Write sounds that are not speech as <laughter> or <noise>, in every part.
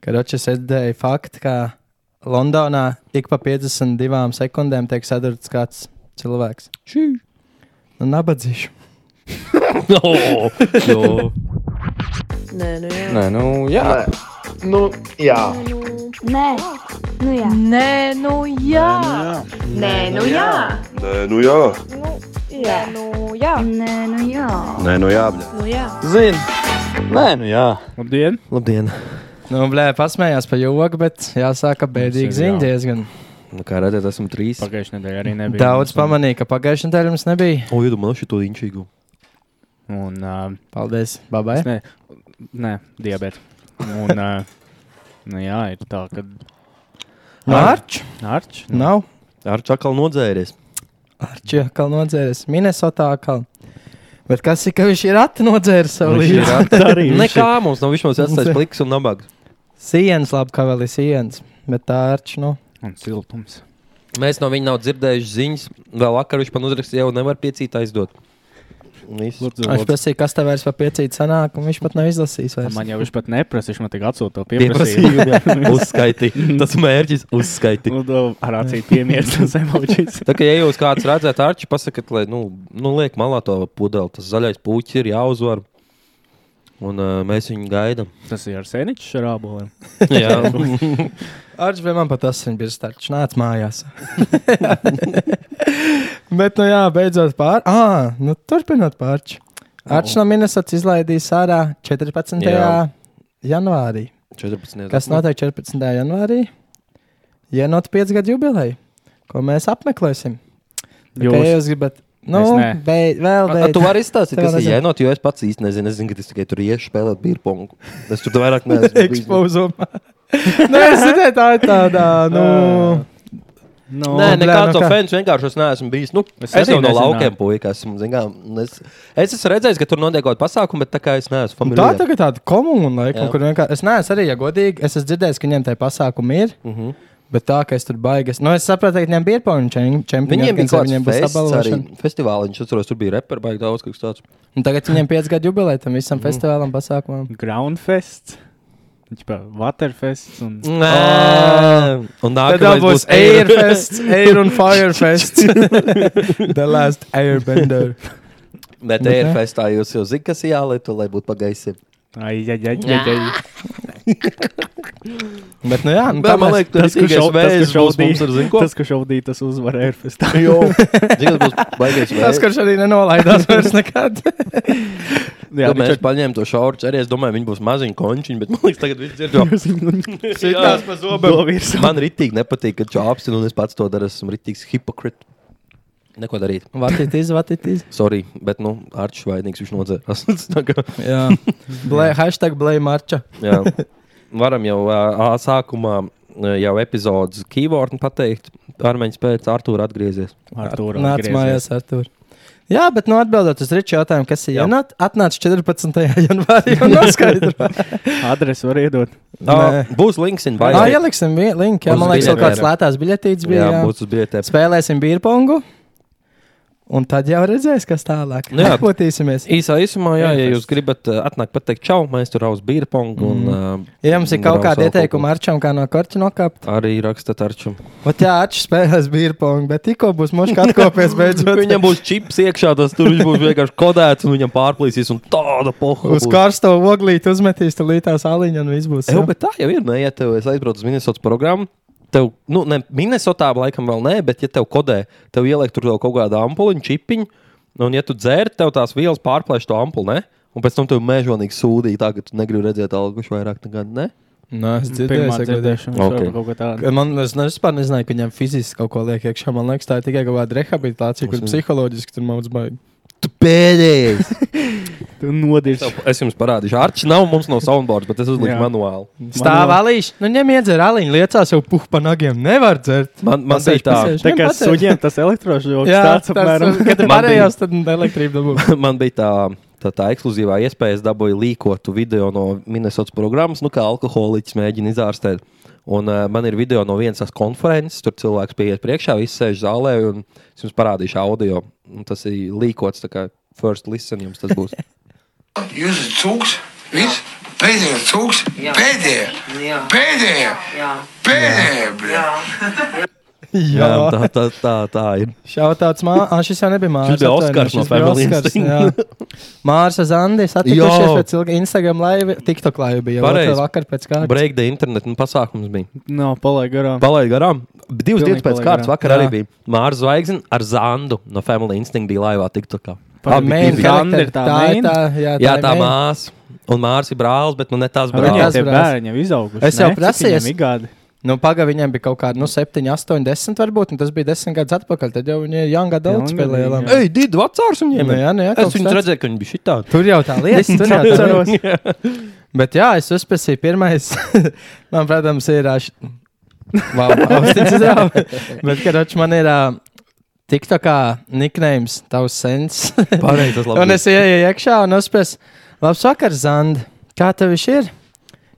Kad Ročs redzēja faktu, ka Londonā ik pa 52 sekundēm tiek sadurts kāds cilvēks. Šī. Nu, nabadzīšu. Oh, jo. Nē, nu jā. Nē, nu, jā. Nu, jā. Nē, nu jā. Nē, nu jā. Nē, nu jā. Nē, nu jā. Jā, nu jā. Nē, nu jā. Nē, nu jā. bļa. Nu jā. Zini. Nē, nu jā. Labdien! Labdien. Nu, blē, pasmējās par jogu, bet jāsaka, bēdīgi ziņa diezgan. Nu, kā redzat, esam trīs. Pagājušajā nedēļā arī nebija. Daudz pamanīja, ka pagājušajā nedēļā mums nebija. O, iedomājos šo inčīgu. Un, uh, Paldies, babai. es ne, nē, diabēta. Un, uh, nu jā, ir tā, ka Mārķis Arčs. nav. Ar čakal nodzēries. Arčija atkal nodzēris. Minnesotā atkal. Bet kas ir, ka viņš ir ati nodzēris savu Viņš ir līdzi? arī <laughs> Nekā mums nav, viņš mums atstājis pliks un nabags. Sienas labi, kā vēl ir sienas. Bet tā arčs, nu. Un siltums. Mēs no viņa nav dzirdējuši ziņas. Vēl vakar viņš man uzrakstīja, jau nevar piecīt aizdot. Viņš prasīja, kas tev vairs par piecīti sanāk, un viņš pat nav izlasījis. Vairs. Man jau viņš pat neprasa, viņš man tik atsūta to pieprasījumu. <laughs> Uzskaiti. Tas mērķis uzskaiti. Un to ar acīm piemērs tas emocijas. Tā kā ja jūs kāds redzat, Arčī, pasakiet, lai, nu, nu liek malā to pudeli. Tas zaļais puķis ir jāuzvar. Un uh, mēs viņu gaidām. Tas ir ar sēniņu šarāboliem. <laughs> Jā, <laughs> Arčs bija man pat tas, viņš bija starts. Nāc mājās. <laughs> Bet, nu jā, beidzot pār. Ah, nu turpinot pārču. Arčs no Minnesotas izlaidīs ārā 14. Jā. janvārī. 14. Kas notiek 14. janvārī? Ienot 5 gadu jubileju, ko mēs apmeklēsim. Tā kā Jūs? jūs gribat, nu, beid, vēl A, beidz. tu vari izstāstīt, kas ir jēnot, jo es pats īsti nezinu. Es zinu, ka tas tikai tur iešu spēlēt bīrpongu. Es tur vairāk neesmu. <laughs> Ekspozumā. <laughs> Nē, es zinu, tā ir tāda, nu, No, Nē, nekāds nu no kā? fans vienkārši es neesmu bijis. Nu, es Es jau no laukiem puika esmu. kā, Es, es esmu redzējis, ka tur notiek kaut kāda pasākuma, bet tā kā es neesmu Un Tā familiārs. tagad tāda komūna, laikam, kur vienkārši. Es neesmu arī, ja godīgi, es esmu dzirdējis, ka viņiem tā pasākuma ir. Uh -huh. Bet tā, ka es tur baigas. Nu, es saprotu, ka viņiem bija pāri čempioni. Viņiem bija kaut arī apbalvošana. festivāliņš. Es atceros, tur bija reperi, baigi daudz kas tāds. Un tagad viņiem 5 gadu jubileja tam visam Mhm. festivālam, pasākumam. Groundfest. Viņš pa Waterfest. Un... Nē, un Tad nākamais būs Airfest, Air un <laughs> Firefest. <laughs> The last Airbender. Bet. Airfestā jūs jau zināt, kas jālieto, lai būtu pagaisi. Ai, ai, ai, ai, ai. Bet, nu jā, nu, Tā, tā man liekas, tas ir šau- būs mums ar zinu, ko. tas, ka šaudīja, tas uzvar Airfestā. <laughs> Jo, zinu, būs baigais Tas, kurš arī nenolaidās vairs nekad. <laughs> Jā, mēs viņš paņēmām to šauru, arī es domāju, viņi būs maziņi končiņi, bet man liekas, tagad viss dzird. jo- <laughs> Sitās pa zobam. Man ritīgi nepatīk, ka čāpsi, un es pats to daru, esmu ritīgs hipokrits. Neko darīt. Vatitīs, vatitīs. Sorry, bet, nu, Arčs vainīgs viņš nodzēras. <laughs> Tā Jā. Blē, hashtag blē marča. Jā. Varam jau ā, sākumā jau epizodes keyword pateikt. Armeņš pēc Artūra atgriezies. Artūra Nāc atgriezies. mājās, Artur. Jā, bet nu atbildot uz Riča jautājumu, kas ir Jā. jānāk, atnāca 14. janvārī un noskaidro. Adresi var iedot. Nē. Ā, Būs links in Jā, bio. ieliksim vi- linku. Jā, man liekas, biļetēm. kāds lētās biļetītes bija. Jā, Jā, būs uz biļetēm. Spēlēsim bīrpongu. Un tad jau redzēs, kas tālāk. Nu jā. Atpūtīsimies. Īsā īsumā, jā, ja jūs gribat uh, atnākt pateikt čau, mēs tur uz bīrpongu un uh, Ja jums ir kaut kāda ieteikuma arčam, kā no korķa nokāpt, arī rakstat arčam. tad jā, atšķiras spēlēs bīrpongu, bet tikko būs muška atkopies beidzot. Viņam būs čips iekšā, tas tur viņš būs vienkārši kodēts un viņam pārplīsīs un tāda poha. Uz karsto oglīti uzmetīs, tur lītās aliņa un viss būs. Jā, jā. bet tā jau ir. Nē, ja tev es aizbraucu uz Minnesotas programmu, tev, nu, ne Minnesotā laikam vēl nē, bet ja tev kodē, tev ieliek tur kaut kādu ampuliņu, čipiņu, un ja tu dzēri, tev tās vielas pārplēš to ampuli, ne? Un pēc tam tev mēžonīgi sūdīja, tā, ka tu negribi redzēt algušu vairāk nekā, ne? Nē, es Pirmā dzirdēju, dzirdēšana. Ok. Okay. Kaut ko tādu. Man, es ne, vispār nezināju, ka viņam fiziski kaut ko liek iekšā. Man liekas, tā ir tikai kaut kāda rehabilitācija, kur psiholoģiski tur mums baigi. Tu pēdējais! <laughs> Tu nodirsi. es jums parādīšu. Arčs nav mums no soundboards, bet es uzliku Jā. manuāli. Stāv alīši, nu ņem iedzer aliņu, liecās jau puh pa nagiem. Nevar dzert. Man, man bija tā, pasēž. Tā kā suņiem tas elektrošoks tāds apmēram. Kad Man pārējās, tad elektrība dabū. <laughs> man bija tā. Tā, tā ekskluzīvā iespēja, es dabūju līkotu video no Minnesotas programmas, nu, kā alkoholiķis mēģina izārstēt. Un, uh, man ir video no vienas konferences, tur cilvēks pieiet priekšā, visi sēž zālē, un es jums parādīšu audio. Un tas ir līkots, tā kā first listen jums tas būs. <laughs> Jūs esat cūks, viss. Pēdējais cūks, pēdējā, pēdējā, pēdējā, <laughs> bļa. Jā, tā, tā, tā, tā ir. Šautāts Mārcis. Ah, šis jau nebija Mārcis. Šis bija Oskars no Family Instinct. Mārcis Zandi satikušies Jā. pēc ilga Instagram laiva, TikTok laiva bija. Pareizi. Vakar pēc kārtas. Break the internet un pasākums bija. Nav palaid garām. Palaid garām. Divas dienas pēc kārtas vakar arī Jā. bija. Mārcis Zvaigznes ar Zandu no Family Instinct bija laivā TikTokā. Ah, main Zanda ir tā ir main? tā, jā, tā Jā, ir tā māsa. Un Mārcis ir brālis, bet nu ne tās brālis. tie brālis. bērni jau izauguši. Es jau prasīju, Nu, pagaidi, viņiem bija kaut kāda, nu, 7, 8, 10 varbūt, un tas bija 10 gadus atpakaļ. Tad jau viņi ir Young Adult spēlēja. Ei, Dīdu vecārs viņiem Nu, jā, nu, jā, Es kas viņu tāds. redzēju, ka viņi bija šitā. Tur jau tā lieta. Tur jau tā atceros. lieta. <laughs> Bet jā, es uzspēlēju pirmais. <laughs> man, protams, ir. Wow, austiņas izrāva. Bet, kad man ir uh, TikTokā nicknames, tavs sens. <laughs> Pareizi, tas un labi. es ieeju iekšā un uzspēlēju. Labs vakars, Zand. Kā tev viņš ir?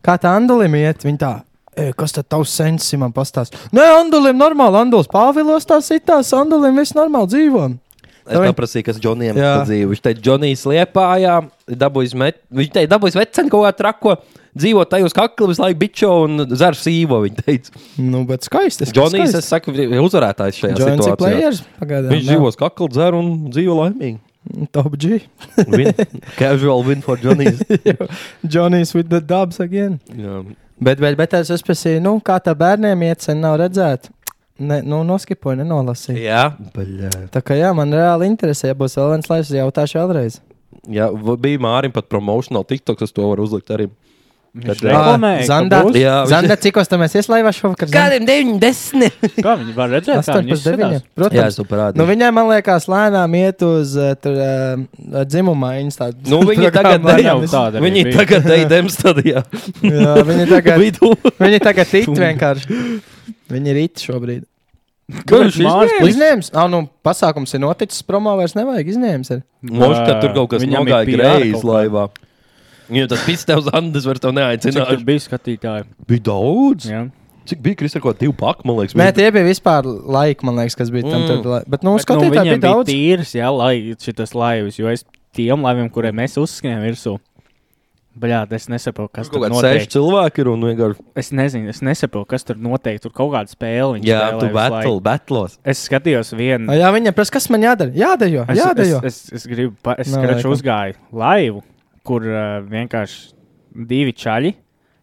Kā tā Andulim iet? Viņa tā. "E, Kas tad tavs sens ir man pastāstīt? Nē, Andulim normāli, Anduls Pāvilos tā sitās, Andulim viss normāli dzīvo. Es paprasīju, kas Džonijam Jā. dzīvo. Viņš teica, Džonijs liepājā, dabūjis met, viņš teica, dabūjis veceni kaut kā trako, dzīvo tajos kakli visu laiku bičo un zer sīvo, viņš teica. Nu, bet skaisti. Džonijs, es saku, ir uzvarētājs šajā ir situācijā. players. Pagaidām. Viņš dzīvo uz kakla, dzer un dzīvo laimīgi. Top G. Win. <laughs> Casual win for Džonijs. <laughs> Johnny's with the dubs again. Jā. Bet, bet, bet es uzspēlēju, nu, kā tā bērniem iet, sen nav redzēt. Ne, nu, noskipoju, nenolasīju. Jā, baļā. Tā kā jā, man reāli interesē, ja būs vēl viens laivs, jautāšu vēlreiz. Jā, v- bija Mārim pat promotional TikTok, es to varu uzlikt arī. Viņš reklamēja, ka Zanda? Jā, Zanda, cikos tam mēs ieslaivām šovakar? Kādiem 90? Kā viņi var redzēt? kā 8 viņi pēc 9. izskatās? Protams. Jā, es to parādīju. Nu, viņai, man liekas, lēnām iet uz uh, tur, uh, dzimuma maiņas. tādu Nu, viņi tagad jau tāda Viņi tagad eidem stadijā. Jā, viņi tagad, Vidū. viņi tagad it vienkārši. Viņi ir it šobrīd. Kurš puisis? Izņēmis? Ah, nu, pasākums ir noticis, promo vairs nevajag ir. Mošs, ka tur kaut kas ir nogāja greizi kaut kā. Laivā. Jo tas pits tev zandas var tev Cik tur neaicināt. bija skatītāji? Bija daudz. Jā. Cik bija Kristā kaut divu paku, man liekas. Nē, tie bija vispār laiki, man liekas, kas bija tam. Mm. Mm. Bet, nu, Bet, nu, skatītāji viņiem bija bija daudz. tīrs, jā, lai šitas laivas, jo es tiem laiviem, kuriem mēs uzskrējām virsū. Bļā, es nesaprotu, kas tur kādi seši notiek. cilvēki ir un vienkārši. Es nezinu, es nesaprotu, kas tur notiek. Tur kaut kāda spēle. viņi Jā, tu battle, battlos. Es skatījos vienu. Jā, viņa prasa, kas man jādara. Jādejo, Es, jādejo. es, es, es gribu, pa, es skraču uzgāju laivu, kur uh, vienkārši divi čaļi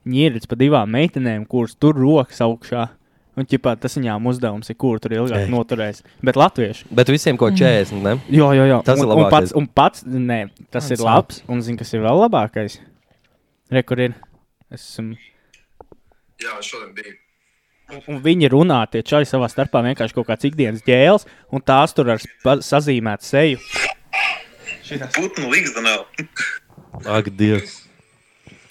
ņīrits pa divām meitenēm, kuras tur rokas augšā. Un ķipā, tas viņām uzdevums ir, kur tur ilgāk Ei. noturēs. Bet latvieši. Bet visiem kaut 40, ne? Jā, jā, jā. Tas un, ir un pats, un pats, nē, tas Mans ir labs. Un zini, kas ir vēl labākais? Re, kur ir? Es esmu. Jā, šodien bija. Un- Un viņi runā, tie čaļi savā starpā vienkārši kaut kāds ikdienas ģēles, un tās tur ar sazīmētu seju. Putnu līgzdanā. <laughs> Ak, Dievs.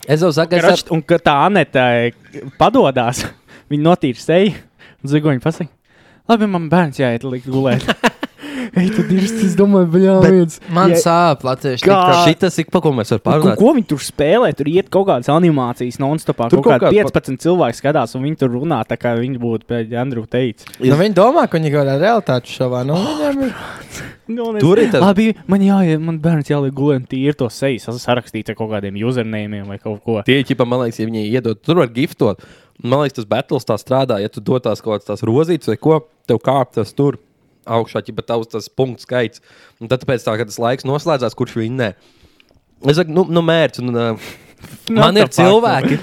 Es jau saku, Krač, un ka tā Anita eh, padodas, <laughs> viņa notīra seju, un zigoņi pasaka, labi, man bērns jāiet likt gulēt. <laughs> Ej, tu dirsti, es domāju, bļā, viens. Man Ja- sāp latviešu. Kā? Šitas ik pa ko mēs varam Ko, parunāt. ko viņi tur spēlē? Tur iet kaut kādas animācijas, non-stopā. Tur kaut kaut kāda 15 cilvēki skatās, un viņi tur runā tā, kā viņi būtu pēc Andrew teicis. Nu, viņi domā, ka viņi kaut kādā realitāte šovā. Nu, viņiem ir. Nu, es- Tur ir tas- Labi, man jāiet, man bērns jāliek gulēt, tīri to seju, sas- sarakstīt ar kaut kādiem usernēmiem vai kaut ko. Tie ķipa, man liekas, ja viņi iedod, tur var giftot. Man liekas, tas battles tā strādā. Ja tu dod tās kaut kādas tās rozītes vai ko, tev kāp tas tur augšā, ja tavs tas punkts skaits. Un tad pēc tam, kad tas laiks noslēdzās, kurš vinnē. Es saku, nu, nu mērķis. Un, uh, <laughs> Nu, man ir tā pār- cilvēki.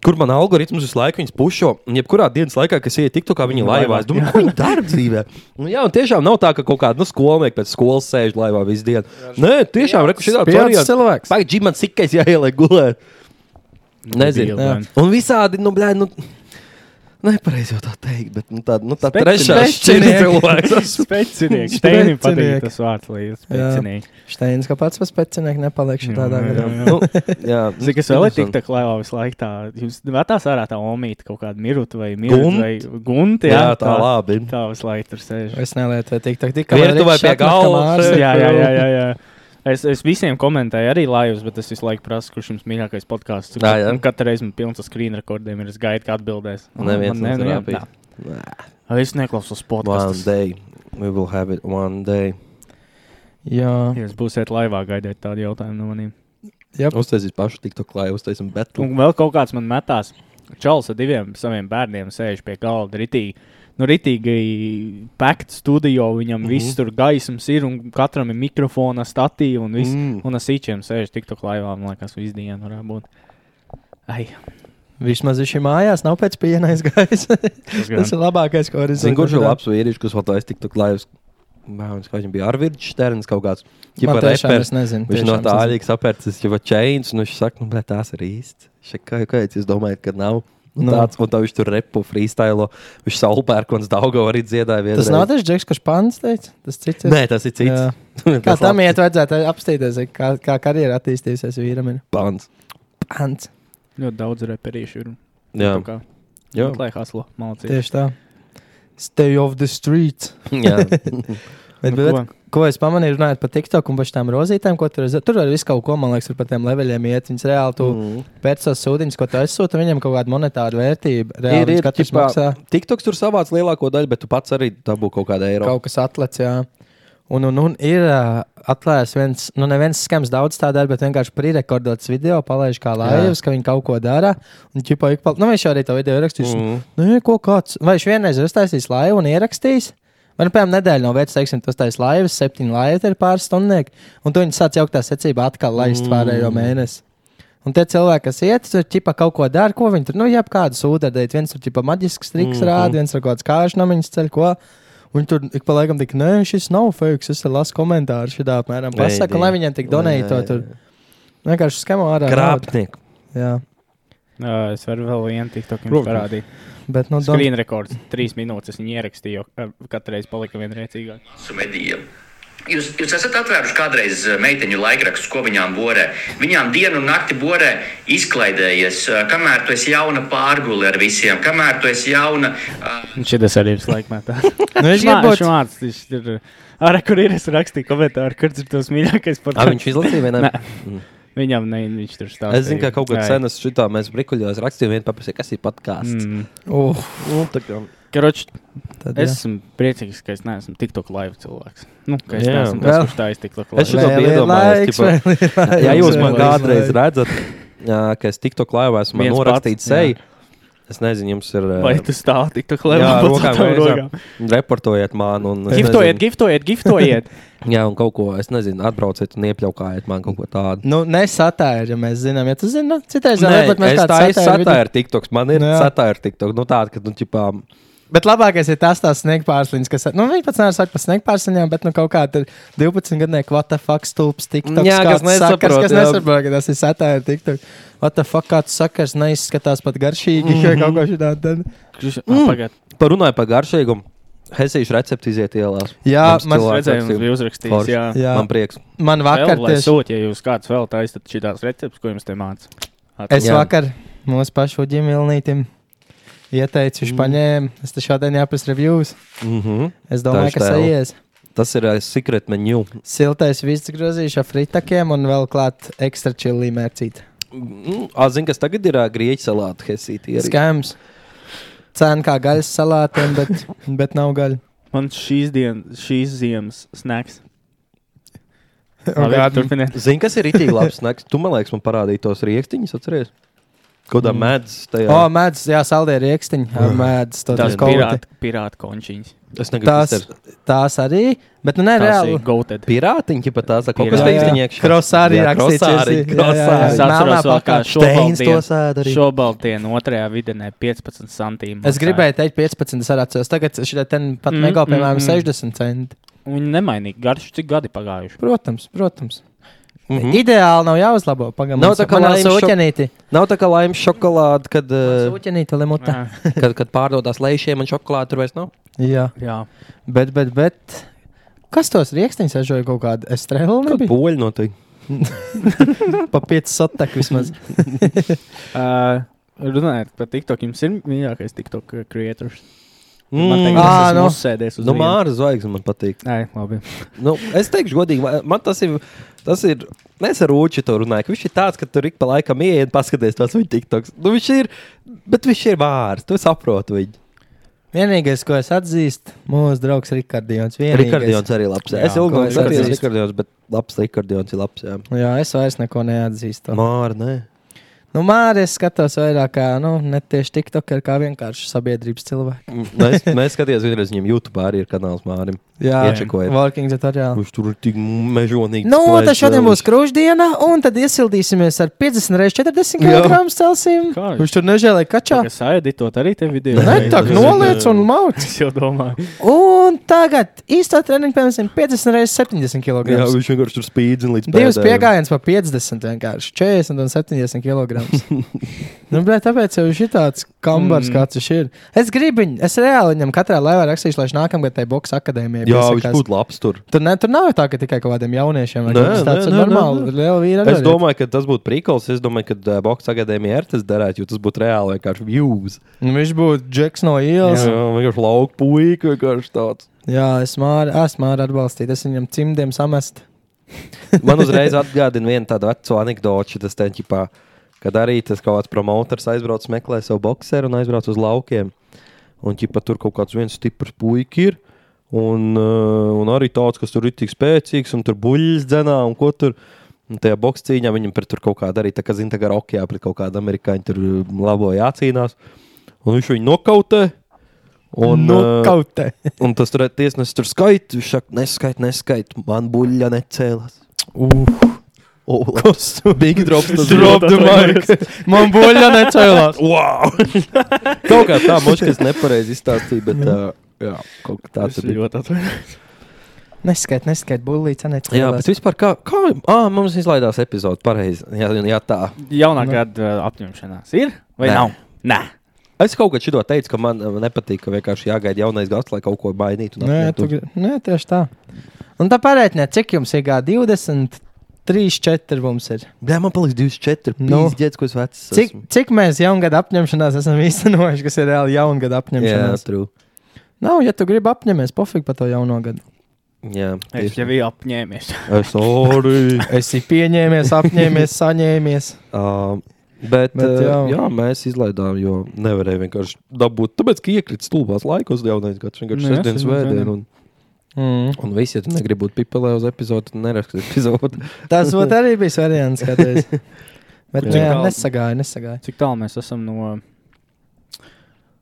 Kur man algoritms visu laiku pušo, un jebkurā dienas laikā, kas iet tikto, kā viņi laivā, es domāju, ko viņi dara dzīvē. Un, jā, un tiešām nav tā, ka kaut kāda nu, skolnieka pēc skolas sēž laivā visu dienu. Nē, tiešām, reku šī Pieaudzis cilvēks. Pagaid, Džim, man sikais jāieliek gulēt. Nezinu. Jā. Un visādi, nu, blē, nu, nepareizi jau tā teikt, bet nu, tā, nu, tā Specinieks. trešā šķirta cilvēks. Spēcinieks. Steinim patīk Specinieks. tas vārds, lai jūs spēcinieki. Steins, kā pats par specinieku nepaliekšu tādā Jā, jā, gadā. jā. nu, <laughs> jā, Zini, kas vēl ir tik tā klājā visu laiku tā, jūs vētās ārā tā omīta kaut kāda miruta vai miruta Gunt? vai gunta, jā, tā labi. Tā visu laiku tur sēž. Es nelietu tik tā, tik Virtuvē pie galda sēž. Jā, jā, jā, jā, jā. Es, es visiem komentēju arī laivus, bet es visu laiku prasu, kurš jums mīļākais podkāsts. Un katru reizi man pilns ar screen rekordiem ir. Es gaidu, kā atbildēs. Nevar neviens- nā. Es neklausos One podkāstus. day. We will have it one day. Jā. Ja jūs būsiet laivā, gaidiet tādu jautājumu no maniem. Jep. Uztaisīt pašu tiktu klāju, uztaisīt betu. Un vēl kaut kāds man metās. Čalis ar diviem saviem bērniem sēž pie galda. Ritīgi, nu, ritīgi pēkt studio. Viņam mm -hmm. viss tur gaismas ir un katram ir mikrofona statīva un viss. Mm. Un ar sīčiem sēž tik tālu laivā. Man liekas, visu dienu varētu būt. Ai, Vismaz viņš ir mājās, nav pēc piena aizgājis. Tas ir labākais, ko var Zinu, kurš ir izdarīt. labs vīrietis, kas vēl taisa tiktu klājus. Viņš viņam bija Arvids Šterns kaut kāds. Reperis. es nezinu. Viņš no tā arī sapērts, jau čēns, un viņš saka, nu, bet tās ir īsts. Saka, kā, kāpēc jūs domājat, ka nav? Un Nu. tāds, un tā viņš tur repu freestyle, viņš saulpērkons Daugo arī dziedāja nezinu. Tas vienreiz. nav tas džeks, kurš pants teica. Tas cits ir. Nē, tas ir cits. <laughs> Kā tam iet, vajadzētu apstīties, kā, kā karjera attīstīsies vīram. Ir. Pants. Pants. ļoti daudz reperīšu ir. Jā, Tā kā jā. Lai haslo, malcīt. Tieši tā. Stay off the streets. <laughs> jā. <laughs> Bet, Nu, bet, ko? ko es pamanīju, runājot par TikTok un par šīm rozītēm, ko tur, tur var visu kaut ko, man liekas, par tiem leveļiem iet. Viņas reāli tu Mm. pēc savas sūdiņas, ko tu aizsūti, viņam kaut kāda monetāra vērtība. Ir, Reāli ir, viņš katrs ķipā, maksā TikToks tur savāc lielāko daļu, bet tu pats arī dabū kaut kādu eiro. kaut kas atlec, jā. Un, un, un ir uh, atklājies viens, nu, neviens skams daudz tādā, bet vienkārši prirekordots video, palaiž kā laivas, ka viņi kaut ko dara. Un, ķipa, ik pa, nu, viņš arī to video ierakstīs. Mm. Nu, ko kāds, vai viņš vienreiz ir uztaisījis laivu un ierakstījis? Nu, piemēram, nedēļa no vietas, teiksim, tas taisīs laivas, septiņi laivi, ir pāris stundnieki, un tu viņi sāc jauktā secībā atkal laist Mm. pārējo mēnesi. Un tie cilvēki, kas iet, tur ķipa kaut ko dara, ko viņi tur, nu, jebkādu sūdu darīt. Viens tur ķipa maģisks triks mm. -hmm. rāda, viens tur kaut kāds kāžu namiņas ceļ, ko. Un tur ik pa laikam tik, nē, šis nav fake, es lasu komentārus šādā apmēram. Pasaka, lai viņiem tik donēja to tur. Vienkārši skamo ārā. naudu. Krāpnieki. Jā, Uh, es varu vēl vienu tiktoku parādīt. Bet, nu, don... Screen rekords. Trīs minūtes viņi ierakstīja, jo katru reizi palika vienreicīgāk. Su medijiem. Jūs, jūs esat atvēruši kādreiz eh, meiteņu laikrakstus, ko viņām borē. Viņām dienu un nakti borē izklaidējies, eh, kamēr tu esi jauna pārguli ar visiem, kamēr tu esi jauna. Uh, Šis arī ir slēgmetā. <laughs> Nu, es gribu būt- ir. Ar kur ir es rakstīju komentāru, kurš ir tas mīļākais par A, viņš izlasīja? Nē. Viņam ne, viņš tur stāsta. Es zinu, ka kaut kādā senā šitā mēs brikuļos rakstījām, viena paprasīja, kas ir podkāsts. Mm. Uh, Nu, tā kā- Karoč, tad, es jā. esmu priecīgs, ka es neesmu TikTok live cilvēks. Nu, ka es Jā. neesmu tas, kurš tā ir Es laiks, ķipa, vēl ir laiks, Ja jūs man kādreiz redzat, ka es tiktu klājā, esmu Viens norakstījis seju. Es nezinu, jums ir. Vai eh, tu stāv TikTok live? Jā, pats rokām rokām? Reportojiet man, un es Giftojiet, nezinu, giftojiet, giftojiet. <laughs> Jā, un kaut ko, es nezinu, atbrauciet un iepļaukājiet man kaut ko tādu. Nu, nesatāja, ja mēs zinām, ja tu zini, nu, citais Nē, varbūt mēs tā esmu satāju video- satāra TikToks, man ir Nu, jā. satāra TikTok, nu tāda, ka, nu, ķipā, Bet labākais ir tas tās sniegpārsliņas, kas, nu, viņi pats nevar sakt par sniegpārsliņām, bet, nu, kaut kā tur 12 gadnieku, what the fuck, stulps, tiktok, Jā, kas kāds sakars, nesaprot, kas nesaprot, ka tas ir satāja tiktok. What the fuck, kāds sakars neizskatās pat garšīgi, Mhm. vai kaut ko šitā. Tad... Mm. Pagaidā. parunāju par garšīgumu. Hesīšu recepti iziet ielās. Jā, man, Redzēju, jums bija uzrakstījis. Forši. Jā, jā, Man prieks. man vakar Vēl, tieši, sūt, ja jūs kāds vēl taisat šīs receptes, ko jums te mācīt. es Jā. vakar mūsu pašu ģimilnītim ieteicu, viņš Mm. paņēma, es te šodien jāpras reviews. Mhm. Es domāju, ka sajies. Tas ir uh, secret menu. Siltais viss grozīšu ar fritakiem un vēl klāt ekstra čili mērcīt. Mm, a, Zini, kas tagad ir uh, grieķu salāti Hesīti. arī. Skams. Cēna kā gaļas salātiem, bet, <laughs> bet nav gaļa. Man šīs dienas, šīs ziemas snacks. <laughs> Labi, turpiniet. Zini, kas ir itī labs snacks? Tu man liekas, man parādīja tos rīkstiņus, atceries? Kaut kā Mm. mēdz tajā. O, mēdz, jā, saldē rīkstiņi ar mēdz. to Tās tur kaut pirāta, pirāta končiņas. es negribu Tās, izteikt. tās arī, bet nu ne Tās reāli. ir goated. Pirātiņi, pat tās ir kaut kas rīkstiņiekš. Krosārī rakstīts. Es atceros, vēl, kā šobaltien, šobaltien otrajā vidienē 15 centīmus. Es gribēju teikt 15, es atceros. Tagad šī ten pat Mm, mega, piemēram, mm, mm. 60 centi. Viņi nemainīgi garš, cik gadi pagājuši. Protams, protams. Mhm. Ideāli nav jāuzlabo. Pagaidām, Nav tā kā laimes sūķenīti. Nav tā kā laimes šokolāde, kad, uh, Sūķenīti, limutā. kad, kad pārdodas lēšiem un šokolāde tur vairs nav. Jā, Jā. bet, bet, bet. Kas tos rīkstiņus aizžoja kaut kādu estrēlu? Poļi noteikti. <laughs> Pa 5 sotek vismaz. <laughs> <laughs> Uh, runājot par TikTok, jums ir mīļākais TikTok creators. Mm. Ā, es nu. uzsēdies uz Nu. Māra zvaigzne man patīk. Nē, labi. Nu, es teikšu, godīgi, man- man tas ir. Tas ir Mēs ar Rūču to runājam, ka viņš ir tāds, ka tur ik pa laikam ienāk, paskaties tos viņa tiktoks. Nu, viņš ir, bet viņš ir vārds, tu saproti viņu. Vienīgais, ko es atzīstu, mūsu draugs Rikardions. Rikardions arī labs. Jā, es ilgi skatījos. Rikardions, bet labs Rikardions ir labs. Jā, Jā, es vairs neko neatzīstu. Māra, nē. Nu, Mārcis es skatos vairāk kā, nu, ne tieši TikTok, kā vienkārši sabiedrības cilvēku. Mēs, mēs skatījāmies vienreiz viņam YouTube arī ir kanāls Mārim. Jā, Iečekojiet. Walking tutorial. Viņš tur ir tik mežonīgi. Nu, splēš tad šodien būs krūšdiena, un tad iesildīsimies ar 50 reizes 40 Jā. kg celsim. Viņš tur nežēlēja kačā. Es aeditot arī te video. Ne, tā kā noliec un mauc. Es jau domāju. Un tagad īstā treniņa, piemēram, 50 reizes 70 kg. Jā, viņš vienkārši tur spīdzina līdz Divas pēdējiem. piegājienas pa 50, vienkārši 40 un 70 kg. <laughs> nu, bet tāpēc jau ir tāds kambars, Mm. kāds viņš ir. Es gribu viņu, es reāli viņam katrā laivā rakstīšu, lai viņš nākamgad tai boxe akadēmijai Jā, viņš būtu labs tur. Tur, ne, tur nav tā, ka tikai kaut kādiem jauniešiem kas tāds nē, - normāli. nē, nē. Liela vīra. Es domāju, ka tas būtu prikals. Es domāju, ka uh, Boks akadēmija ir tas derētu, jo tas būtu reāli vienkārši views. Nu, Viņš būtu Džeks no ielas. Jā, vienkārši lauka puika, vienkārši tāds. Jā, es māru, esmu māru atbalstīt. Es viņam cimdiem samestu. <laughs> Man uzreiz atgādina vienu tādu veco anekdoti, tas te ķipā, kad arī tas kaut kāds promotors aizbrauc meklēt savu boxeru un aizbrauc uz laukiem. Un ķipā tur kaut kāds viens stiprs puika ir. Un, uh, un arī tāds, kas tur ir tik spēcīgs, un tur buļļas dzenā, un ko tur. Un tajā boxe cīņā viņam pret tur kaut kāda arī tā kā zina, tā kā rokijā pret kaut kādu amerikāņu tur uh, labo jācīnās. Un viņš viņu nokautē. Un, Nu, uh, un tas tur tiesnesis tur skaita. Viņš saka, neskait, neskait, man buļļa necēlās. Oh, Kas tu? Big drops. tas Drop the mic. Man boļā necēlās. Wow! <laughs> kaut kā tā, mošs, kas nepareizi izstāstīja, bet uh, jā, kaut kā tāds ir ļoti atvainojums. Neskait, neskait, buļlīca Jā, necēlās. bet vispār kā, kā ah, mums izlaidās epizode pareizi. Jā, jā, tā. Jaunā Nu. gada apņemšanās ir vai Nē. nav? Nē. Es kaut kad šito teicu, ka man nepatīk, ka vienkārši jāgaida jaunais gads, lai kaut ko mainītu. un Nē, tu, nē, tieši tā. Un tā pārēķinē, cik jums ir gadi? 20, 3, 4 mums ir. Jā, man paliks 24, Nu. 5 gadus, ko es vecs. Cik, esmu. cik mēs jaungada apņemšanās esam īstenojuši, kas ir reāli jaungada Jā, apņemšanās? true. Nav, ja tu gribi apņemies, pofīgi par to jauno gadu. Jā, Es jau biju apņēmies. Es <laughs> arī. Esi pieņēmies, apņēmies, saņēmies. Uh, bet, Bet jā. jā. Uh, jā, mēs izlaidām, jo nevarēja vienkārši dabūt. Tāpēc, ka iekrita stulbās laikos, jaunais gads vienkārši Nu, sestdienas vēdienu. Un, Mm. un visi, ja tu negribi būt pipelē uz epizodu, tad neraksti epizodu. Tas arī bijis variants. <laughs> Bet jā, nesagāja, nesagāja. Cik tālu mēs esam no,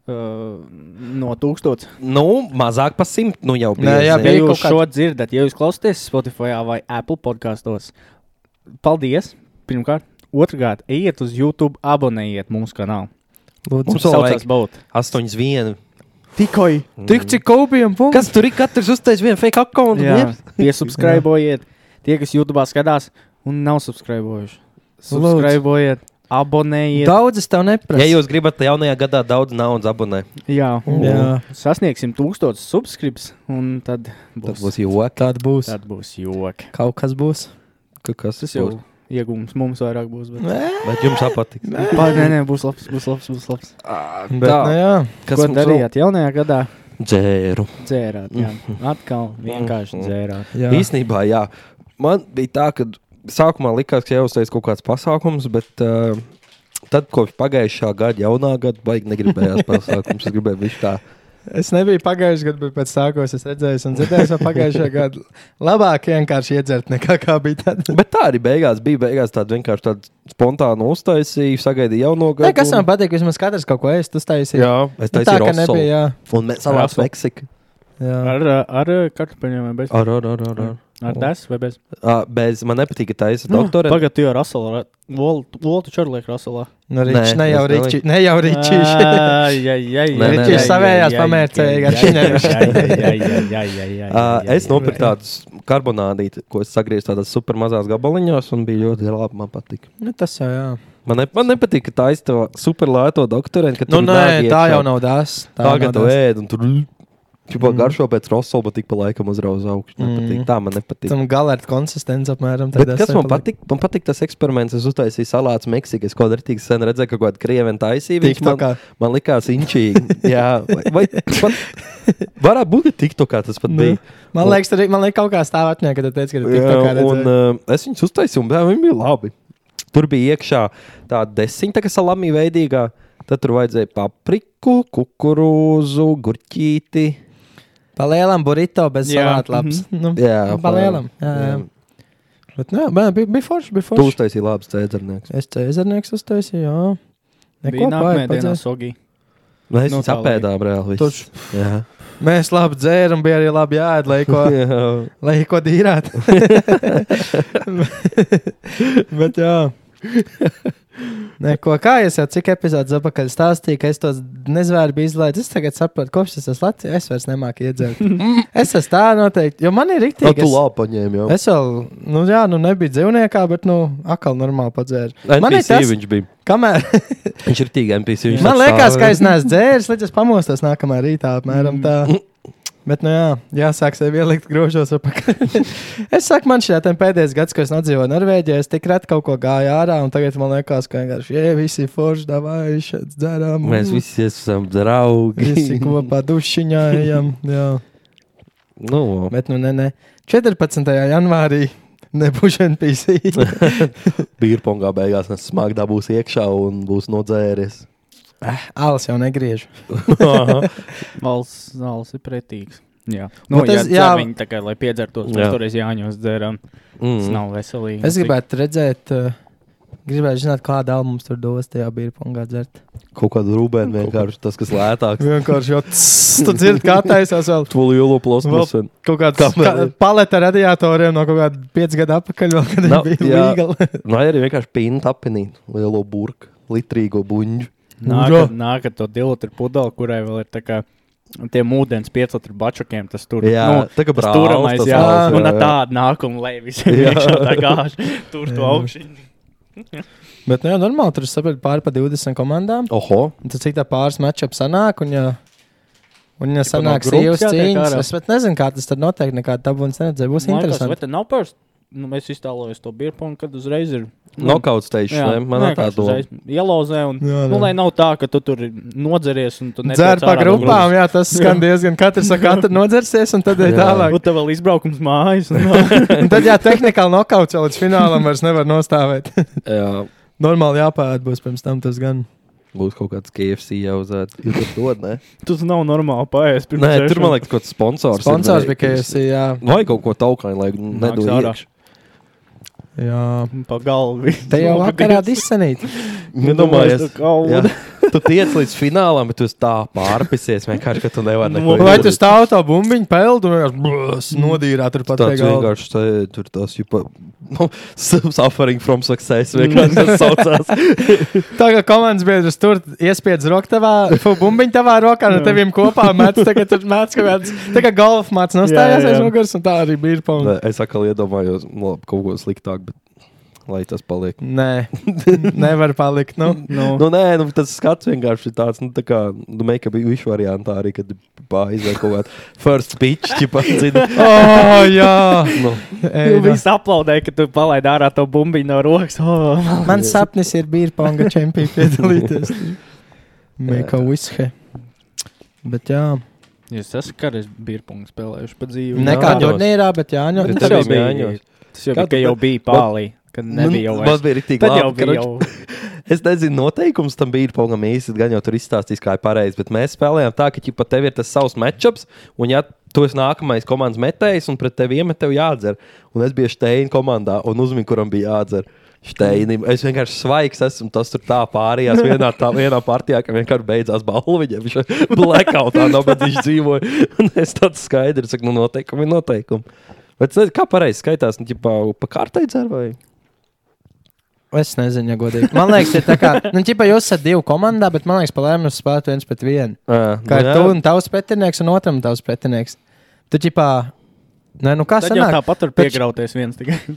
uh, no tūkstoša? nu, mazāk par simt, nu jau bija. Nē, jā, Ja bija jūs kaut kāds- šo dzirdat, ja jūs klausāties Spotify vai Apple podkastos, paldies! Pirmkārt, otrkārt, ejiet uz YouTube, abonējiet mūsu kanālu. Lūdzu, Mums vēl Saucās Bolt. 8, 1. tikai. Tik cik kopijam. Kas tur ir? Katrs uztais vienu fake akkontu. Jā, piesubscribojiet. <laughs> Tie, kas YouTube skatās un nav subscribojuši, subscribojiet, abonējiet. Daudzas tev neprasa. Ja jūs gribat jaunajā gadā daudz naudas abonēt, Jā, Jā. sasniegsim tūkstošus subscribs, un tad tad būs, būs joki. Tāda būs. tad būs joki. Kaut kas būs. Ka Kas Tas jau iegūms mums vairāk būs. Bet... Bet jums patiks. Pār, nē, nē, būs labs, būs labs, būs labs. Bet, nu, jā. Kas Ko mums vēl? darījāt jaunajā gadā? Dzēru. Dzērāt, jā. <laughs> Atkal vienkārši Mhm. dzērāt. jā. Īsnībā, jā. Man bija tā, ka sākumā likās, ka jāuztais kaut kāds pasākums, bet uh, tad, kopš pagājušā gada, jaunā gada, baigi negribējās pasākums. Es gribēju viņš tā. Es nebiju pagājušajā gadā, bet pēc tā, ko es redzēju, un dzirdēju, ka pagājušajā gadā labāk vienkārši iedzert nekā kā bija tad. Bet tā arī beigās bija. Beigās tāda vienkārši tāda spontāna uztaisīja, sagaidīja jauno gadu. Nē, kas man patīk, vismaz katrs kaut ko ēst, uztaisīja. Jā, es Nu, teicu, tā, ka nebija, jā. Un mēs savās Russell. Meksika. jā. Ar, ar, ar kartupeļiem vai bez? Ar, ar, ar, ar, ar. Ar des vai bez? Ah, bez, man nepatīk, ka tā ir doktore. Pagaidā, tu jau Raselā. Voltu Čarliek Raselā. Nu, Ričs, Nē, ne jau es Ričs, ne jau Ričs. Jā, jā, jā. Ričs nē. savējās pamērcēja ar šiņiem. Es nopirku tādus karbonādītus, ko es sagriezu tādās super mazās gabaliņos, un bija ļoti labi. Man patīk. Nu, tas jau, jā. Man, ne, man nepatīk, ka tā ir tā super lēto doktorēnu. Nu, nē, tā jau nav tās. Tā, ka tu ēd, un tur Čupā Mm. garšo pēc rosola, bet tik pa laikam uzrauz augšu. Nepatīk. Mm. Tā man nepatīk. Tam galērta konsistence apmēram tādā kas man patīk? Man patīk tas eksperiments. Es uztaisīju salātu Meksikas. Kādā rītī sen redzēju, ka kaut kāda krievena taisīja. Viņš Man, TikTokā. man likās inčīgi. Jā, vai, vai varētu būt, TikTokā tas pat Nu, bija. Man liekas, tur, man liekas, kaut kā stāv atmiņā, kad tu teici, ka tu Jā, tikko kā un uh, es viņus uztaisīju, un viņi bija labi. Tur bija iekšā tāda tā kā salami veidīgā. Tad tur vajadzēja papriku, kukurūzu, gurķīti. Palielam burrito bez salāta labs. Nu, Jā, palielam. Jā, jā. Bet, nu, jā, bet bija, bija forši, bija Tu forši. uztaisīji labs cēzarnieks. Es cēzarnieks uztaisīju, jā. Neko pāri sogī. Mēs Nu, nu, apēdām reāli. Tur- viss. Jā. Mēs labi dzēram, bija arī labi jāēd, lai ko, <laughs> lai ko dīrāt. <laughs> <laughs> Bet jā. <laughs> Neko, kā es jau cik epizodus atpakaļ stāstīju, ka es tos nezvēru biju izlaidis. Es tagad saprotu, kopš es esmu Latvijas, es vairs nemāku iedzert. <laughs> Es esmu tā noteikti, jo man ir Tā rīktīgi. tu Es, labi paņēmi jau. es vēl, nu jā, nu nebija dzīvniekā, bet, nu, akal normāli padzēru. Man ir NPC tas, viņš bija. kamēr, Viņš ir tīk NPC. Viņš man liekas, ka es neesmu dzēris, līdz es pamostos nākamā rītā, apmēram tā. <laughs> Bet, nu jā, jāsāk sev ielikt grožos <laughs> es saku, man šī pēdējais gads, kad es nodzīvoju Norvēģijā, es tik reti kaut ko gāju ārā, un tagad man liekas, ka vienkārši, ja visi forši, davai, šeit dzeram. Mēs visi esam draugi. visi kopā dušiņā ejam. <laughs> Jā. Nu, Bet, nu, nē, nē. 14. janvārī nebūs NPC. <laughs> Bīrpongā beigās nes smagi dabūs iekšā un būs nodzēries. Alas jau negriež. <laughs> Valsts ir pretīgs. Jā, nu, ja es- dzer jā. viņi tā kā, lai piedzertos, Jā. mēs toreiz Jāņos dzērām. Tas Mm. nav veselīgi. Es gribētu redzēt, uh, gribētu zināt, kāda alma mums tur dos tajā bīrpongā dzert. Kaut kādu rūbēnu vienkārši tas, kas lētāks. Vienkārši jau tss, tu dzirdi, kā taisās vēl. To lielo plosmas. Kaut kāds ka, paleta radiatoriem no kaut kāda 5 gadu atpakaļ, vēl, kad Nav- bija jā. līga. Vai arī vienkārši pīna tapinī lielo burku, litrīgo buļģu. Nākat, nākat to divu litru pudeli, kurai vēl ir tā kā tiem ūdens 5 litru bačukiem. Tas tur Jā, nu, tā kā brālis, turamais, tas jā, un jā, ar jā. tādu nākumu lej visiem Jā. iekšā tā gāž. <laughs> Tur to Jā. augšņi. Bet, nu, jā, normāli tur sapratu pāri pa 20 komandām. Oho, Un tad cik tā pāris matčup sanāk, un ja, un ja no sanāk sīvas cīņas, es pat nezinu, kā tas tad notiek, nekāda tabunas neredzēju. Būs Vai interesanti. tas nav pāris? Nu, mēs iztēlojamies to birpu, un kad uzreiz ir. nokauts teiks, ne? Man ir tā doma. Ielauzē, un Jā, nu, jā. lai nav tā, ka tu tur nodzeries un tu Dzērt pa grupām, jā, tas skan diezgan. Katrs ar katru nodzersies, un tad ir Jā. tālāk. Un tev vēl izbraukums mājas. Un, <laughs> Un tad, jā, tehnikāli nokauts jau līdz finālam vairs nevar nostāvēt. <laughs> Jā, Normāli jāpāēd būs pirms tam tas gan. būs kaut kāds KFC jau uzēts. Jūs to dod, ne? <laughs> tas nav normāli paiest. pirms Nē, tur man liekas, kaut kāds sponsors. ir, Sponsors bija KFC, jā. Vai kaut ko taukaini, lai nedod iekšā. Jā. Pa galvu. Te jau vakarā disenīt. Nedomājies, jā. Tu tiec līdz finālam, bet tu esi tā pārpisies vienkārši, ka tu nevari neko Vai tu stāv tā bumbiņu peldu un vienkārši nodīrā tur pat Tāds vienkārši tā, tur tas jupa, nu, <laughs> suffering from success. Vienkārši tas <laughs> saucās. Tā kā komandas biedrs tur iespiedz roku tavā, fu, bumbiņu tavā rokā, no teviem kopā mēdz, tagad tur mēdz kaut kāds, tā kā golf māc nostājās Jā, jā, aiz muguras, un tā arī bija. Nē, Es atkal iedomājos, nu, labi, kaut ko sliktāk, bet lai tas paliek. Nē, <laughs> nevar palikt. Nu. nu, Nu, nē, nu, tas skats vienkārši ir tāds, nu, tā kā, nu, make-up višu variantā arī, kad pārizdevē kaut kādu first speech, ķipa, zini. <laughs> Oh, jā, <laughs> Nu, Nu. Viss aplaudēja, ka tu palaidi ārā to bumbiņu no rokas. Oh, Mans sapnis ir bīrponga čempionā piedalīties. Meika Wiske. Bet jā, Jūs esat kādreiz birpungu spēlējuši pa dzīvi. nekā turnīrā, bet jā, nu, Bet Tas jau bija jāņos. Tas jau Kā bija, tu ka jau bija pāri, kad nebija jau vairs. bija tik Tad jau labi, bija ka jau. <laughs> Es nezinu, noteikums tam bija pagaidām īsti. Gan jau tur izstāstīs, kā ir pareizi. Bet mēs spēlējām tā, ka ja tev ir tas savs matčups, un ja tu esi nākamais komandas metējs, un pret tevi iemet, tev jādzer. Un es biju Steina komandā, un uzmini, kuram bija jādzer. Steinim. Es vienkārši svaigs esmu. Tas tur tā pārījās vienā, tā, vienā partijā, ka vienkārši beidzās balva. Viņam viņš <laughs> blackoutā viņš dzīvoja. <laughs> Un es tāds skaidrs saku, nu noteikumi noteikumi. Bet kā pareizi skaitās, nu, ģipā, pa kārtai dzer vai? Es nezinu, ja godīgi. Man liekas, ir tā kā, nu, ķipa, jūs esat divi komandā, bet man liekas, pa lēmumu spēlēt viens pret vienu. Ā, Kā nu ir jā. tu un tavs pretinieks, un otram tavs pretinieks. Tu ķipā, nē, nu kā sanāk? tāpat tur piegrauties viens tikai. <laughs>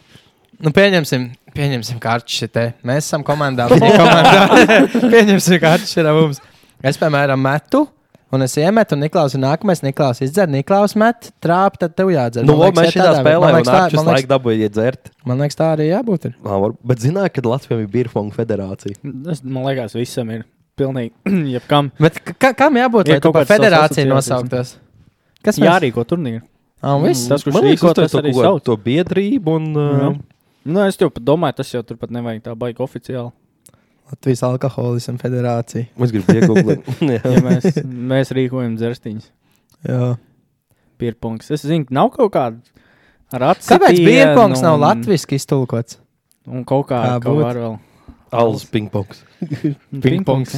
Nu, pieņemsim, pieņemsim kārtu šitē. Mēs esam komandā, viņa komandā. <laughs> pieņemsim kārtu šitā mums. Es, piemēram, metu. Un es iemetu, un Niklaus ir nākamais. Niklaus izdzer, Niklaus met, trāp, tad tev jādzer. Nu, Man labi, mēs iet šādā tādā, bet spēlē man jau liekas, tā- nākamā man laika liekas- dabūja iedzert. Man liekas, tā arī jābūt. ir. Ā, var- Bet zināju, ka Latvijam ir Birfonga federācija. Tas, man liekas, visam ir pilnīgi <clears throat> jebkam. Bet ka, kam jābūt, lai tu kaut federāciju asociācijas. nosauktos? Kas mēs- Jārīko turnīru. Un viss? Tas, kurš liekas, rīko, tas to arī sauc. to biedrību un. Uh, Nu, es jau domāju, tas jau turpat nevajag tā baigi oficiāli. Latvijas alkoholisma federācija. Es gribu iegūt, <laughs> Ja mēs, mēs rīkojam dzerstiņus. Jā. Pierpunks. Es zinu, ka nav kaut kāda ar acu. Kāpēc bierpongs nav latviešu iztulkots? Un kaut kā, būt? var vēl. Alus pingpongs. <laughs> Pingpongs.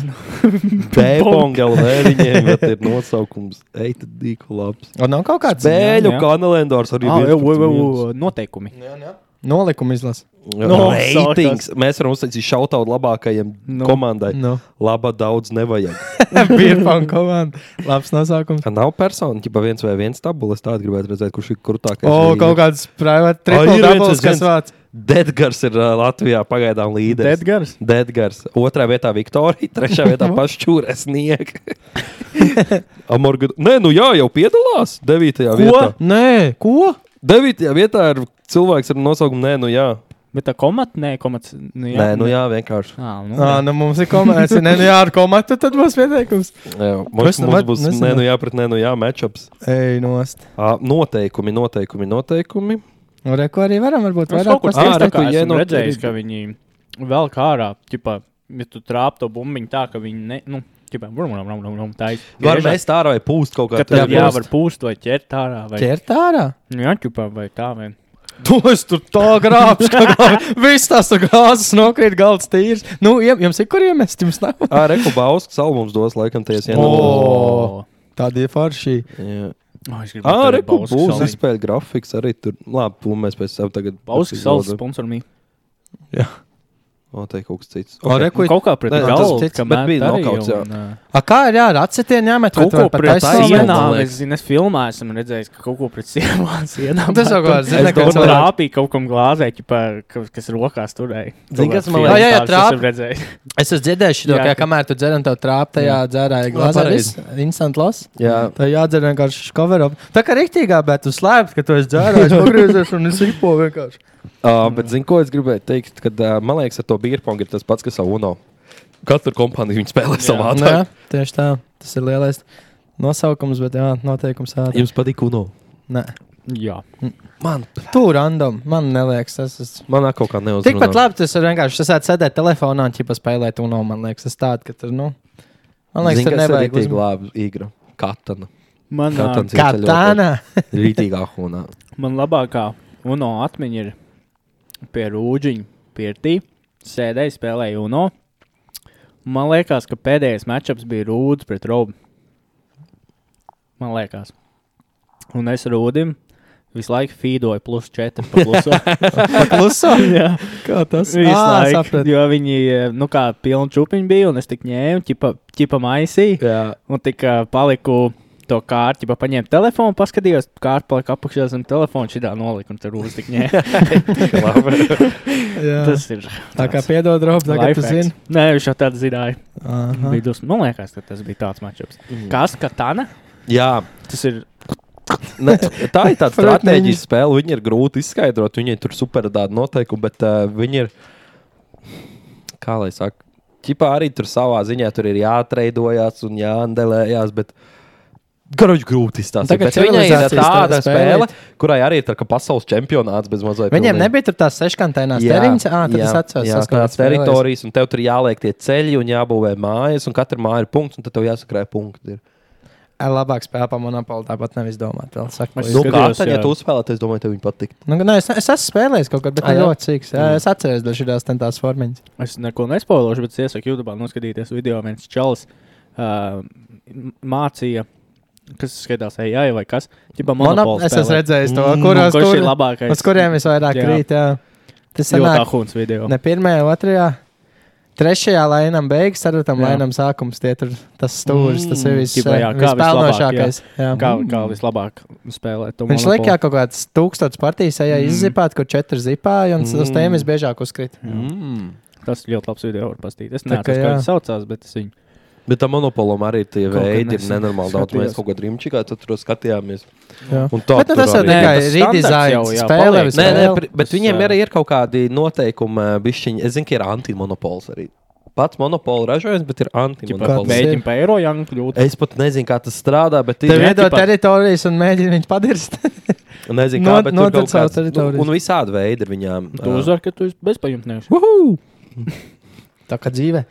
Bēpong LV viņiem vat ir <laughs> nosaukums. Eita dīku labs. Un nav kaut kāds Bēļu jā. kanalendārs arī. Ah, viens jau, pret jau, viens. Nolikuma izlase. No, Ratings. Mēs varam uztaisīt šautautu labākajiem No. komandai. No. Laba daudz nevajag. <laughs> Bierpongs komanda. Labs nosaukums. Nav persona, ja viens vai viens tabulas. Tādu gribētu redzēt, kurš ir krūtākais. O, kaut kāds privāts ir triple viens, doubles, es kas vāc. Deadgars ir uh, Latvijā pagaidām līderis. Deadgars? Deadgars. Otrā vietā Viktorija, trešā vietā <laughs> pašķūrē sniega. <laughs> Amorga... Nē, nu jā, jau piedalās. Devītajā vietā. Nē, ko? Devītajā vietā ir cilvēks ar nosaukumu Nē, nu jā. Bet tā komata, nē, komats. Nu, Nē, nu jā, vienkārši. À, nu, Ā, nu mums ir komats. Nē, nu jā, ar komatu tad būs pieteikums. Jā, mums, Es mums būs. Nē, nu jā, pret Nē, nu jā, matchups. Ej, nost. Ā, Noteikumi, noteikumi, noteikumi. Nu, re, ko arī varam varbūt Es vairāk kaut kur Ā, re, tādu tu esmu ienot- redzējis, ka viņi vēl kā ārā, ķipa, ja tu trāp to bumbiņu tā, ka viņi, ne, nu, ķipa, vrum, vrum, vrum, vrum, vrum, tā ir. Var mest ārā vai pūst kaut Ka kā jā, var pūst vai ķert ārā. Vai, ķert ārā. Nu, Jā, ķipa, vai tā, vai. Tu esi tur tā grābs, ka <laughs> viss tās gāzes nokrīt, galds tīrs. Nu, jums ir kur iemest, jums nav. Ā, Reku Bauskas albums dos laikam ties O, ienākt. Tādi ir forši. Jā. Oh, es Ā, Reku būs izspēļu grafiks arī tur. Labi, to mēs pēc tam tagad. Bauskas salas sponsor me. O, te ir kaut kas cits. O, re, ko- Kaut kā pret galvu, cits, ka bet met bija nokauts, jā. un, ā, A, kā ir jā, ar acetienu jāmet? Kaut ko pret sienām, man es zinu, es filmā esmu redzējis, ka kaut ko pret sienām. <laughs> sienām Tas jau kā zina, ka kaut cilvēks- trāpīju kaut kam glāzē, kas rokās turēja. Zini, kas man liekas- Jā, jā, trāp- esmu redzējis. Es esmu dzirdējis, to, ka ka- kamēr tu dzer un tev trāp tajā dzērā glāzē, instant loss. Jā. Tā jādzer vienkārši cover up. Tā kā rīktīgā, bet tu slēpt, ka tu esi dzērājis, <laughs> pagriezies un es ripo vienkārši. Uh, bet zinu, ko es gribēju teikt, kad uh, man liekas, ar to bierpongu ir tas pats, kas ar UNO. Katra kompānija viņa spēlē savā jā, tieši tā. Tas ir lielais nosaukums, bet jā, noteikums ātri. Jums patīk UNO? Nē. Jā. Man, Tu random, man neliekas, tas ir. man kaut kā neuzmanīgs. Tikpat labi, tas ir vienkārši, tas sēdēt sēdēt telefonā un ķipa spēlēt un man liekas, tas tāds, ka tur, nu. Man liekas, tur nevajag Rītīgi uzmanīt. labi īgra. Katana. Man, ir Katana. Rītīgā hunā. man labākā UNO atmiņa ir pie rūģiņa pirtī. Sēdēju, spēlēju UNO. Man liekas, ka pēdējais matčups bija Rūds pret Robu. Man liekas. Un es Rūdim visu laiku feedoju plus 4. Pluso. Kluso. Jā. Kā tas? Visu Ā, laiku, sapratu. jo viņi, nu kā pilni čupiņi bija, un es tik ņēmu, ķipa, ķipa maisīju, Jā. un tik paliku to kārtu, ķipa paņēmu telefonu, paskatījos, kārta palika apakšā zem telefona, šitā nolika, un tur uz tik ņēmu. <laughs> Jā. Tas ir. Tā kā piedod, Rob, tagad tu zini. Nē, viņš jau tādu zināja. Dusmas. Man liekas, ka tas bija tāds matčups. Kas, Katana? Jā. Tas ir. Ne, tā ir tāda <laughs> stratēģija spēle. Viņi ir grūti izskaidrot. Viņiem tur super tāda noteikuma, bet uh, viņi ir. Kā lai saka, ķipā arī tur savā ziņā tur ir jāatreidojas un jāandelējās. Bet... Garoģi grūti izstāstīt. Tagad Bet Viņai ir tāda tā spēlēt. spēle, kurai arī ir tā pasaules čempionāts bez mazliet. Viņiem nebija tās seškantainās teriņas, ah, tad es atceros. jā, es tās kāds spēlējis. teritorijas, un tev tur jāliek tie ceļi un jābūvē mājas, un katra māja ir punkts, un tad tev jāsakrāj punkti. Ir. Labāk spēlē pa monopolu, tāpat nevis domāt. Vēl, es, Nu, skatījos, kā tad, ja jā. tu uzspēlēji, es domāju, tev viņa patīk. nu, nē, es, es esmu spēlējis kaut ko, bet Ah, ne jā? ļoti cīks. Jā, es atceros dažādās tās formiņas. Es neko nespoilošu, bet es iesaku YouTube noskatīties video. viens čalis uh, mācīja. Kas skatās, AI vai kas? Ģipa Monop, monopolu es esmu redzējis to, Mm, kuros kurš kur, ir labākais? uz kuriem visvairāk Jā. krīt. Jā. Tas Ļoti sanāk, ahuns video. ne pirmajā, otrajā. Trešajā lainam beigas, ceturtam Jā. lainam sākums. Tie tur tas stūris, tas ir viss Ķipa, jā, kā vispelnošākais. jā. Kā, kā vislabāk spēlēt? Viņš likā kaut kāds tūkstots partijas, ja Mm. izzipāt, kur četri zipāja, un uz tiem Mm. visbiežāk uzkrīt. Mm. Tas ir ļoti labs video, var paskatīties. Es Tā nezinu, kā jā. viņš saucās, bet es viņu. Bet tam monopolam arī ir tie Kaut veidi, ir nenormāli daudz. Mēs kaut kādā rīmčikā tur skatījāmies. Tā, Bet nu, tas jau tikai standarts redizains, visu Nē, nē, bet viņiem arī ir kaut kādi noteikumi. Bišķiņi. Es zinu, ka ir antimonopols arī. Pats monopola ražojums, bet ir antimonopols. ir? Mēģinām pa eiro janku kļūt. Es pat nezinu, kā tas strādā, bet Tev ir. Jā, iedod teritorijas un mēģina viņus padirst. <laughs> Nezinu, No- kā, bet tur kaut kāds. Un visādi veidi ir viņām. Tu uzvari, ka tu esi bezpajumtnieks. <laughs> Tā kā dzīve.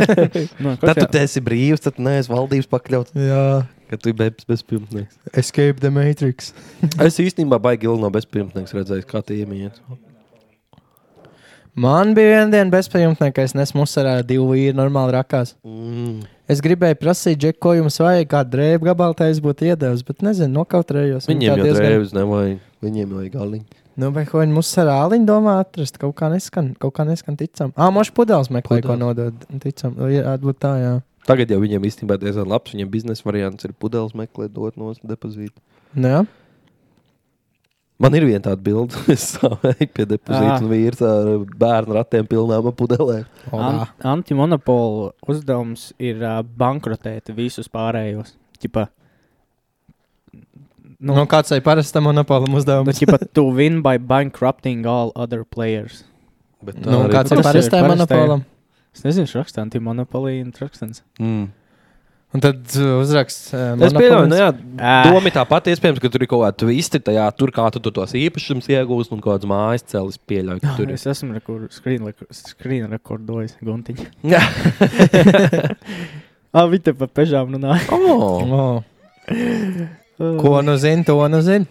<laughs> Nu, Tad tu esi brīvs, tad neesi valdības pakļauts. Jā, Kad tu esi bez, bezpilsnieks. escape the matrix. <laughs> Es īstenībā baigi ilgi no bezpilsnieks redzēju, kā tie iemiet. Man bija viena diena bezpajumtnieka, ka es nesmu uzsarā divu vīru normāli rakās. Mm. Es gribēju prasīt, Džek, ko jums vajag, kādu drēbu gabalu tā es būtu iedevis, bet nezinu, nokautrējos. Viņi Viņiem jau diezgan- drēbes nevajag. Viņiem vajag galiņu. Nu, vai ko viņi mums ar āliņu domā atrast? Kaut kā neskan, kaut kā neskan ticam. Ā, moš pudeles meklē, ko nodod. Ticam, jā, būt tā, jā. Tagad jau viņiem īstenībā diezgan labs. Viņiem biznesa variants ir pudeles meklēt, dot no depozīta. Nu, jā. Man ir viena tāda bilde, <laughs> es stāvēju pie depozīta un vīrs ar bērnu ratiem pilnām pudelēm. An Antimonopola uzdevums ir uh, bankrotēt visus pārējos. Ķipa, Nu, nu kāds ir parasta monopola nu, uzdevums? ķipa, to win by bankrupting all other players. Bet Nu, arī- kāds ir Tas ir parastai parastai. monopolam? Es nezinu, rakstā Antimonopola ir rakstams. Mm. Un tad uh, uzraksts. Uh, Es pieņemu, nu, jā, Ā. doma ir tā pati. Iespējams, ka tur ir kaut kāda twisti, tajā tur kā tu, tu tos īpašumus iegūsi un kādas mājas celis pieļauj. ka Tur ir. Es esmu rekur, screen, screen rekordojis guntiņu. <laughs> Jā. Ah, viņi te pa pežām runāja. Oh. Oh. <laughs> Ko nu zini, to nu zini.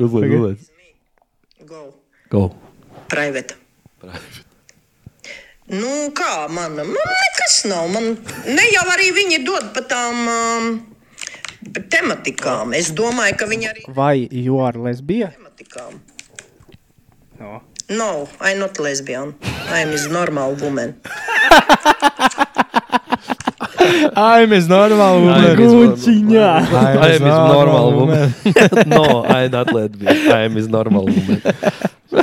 Uzliek, Tagad. uzliek. Go. Go. Private. Nu, kā man? Man nekas nav. Man ne jau arī viņi dod pa tām um, tematikām. Es domāju, ka viņi arī Vai you are lesbija? tematikām. No. No, I'm not lesbian. I'm a normal woman. <laughs> Ai, mēs normāli I'm woman. Guciņā. I am his normal woman. no, I am not lesbian. I am his normal woman.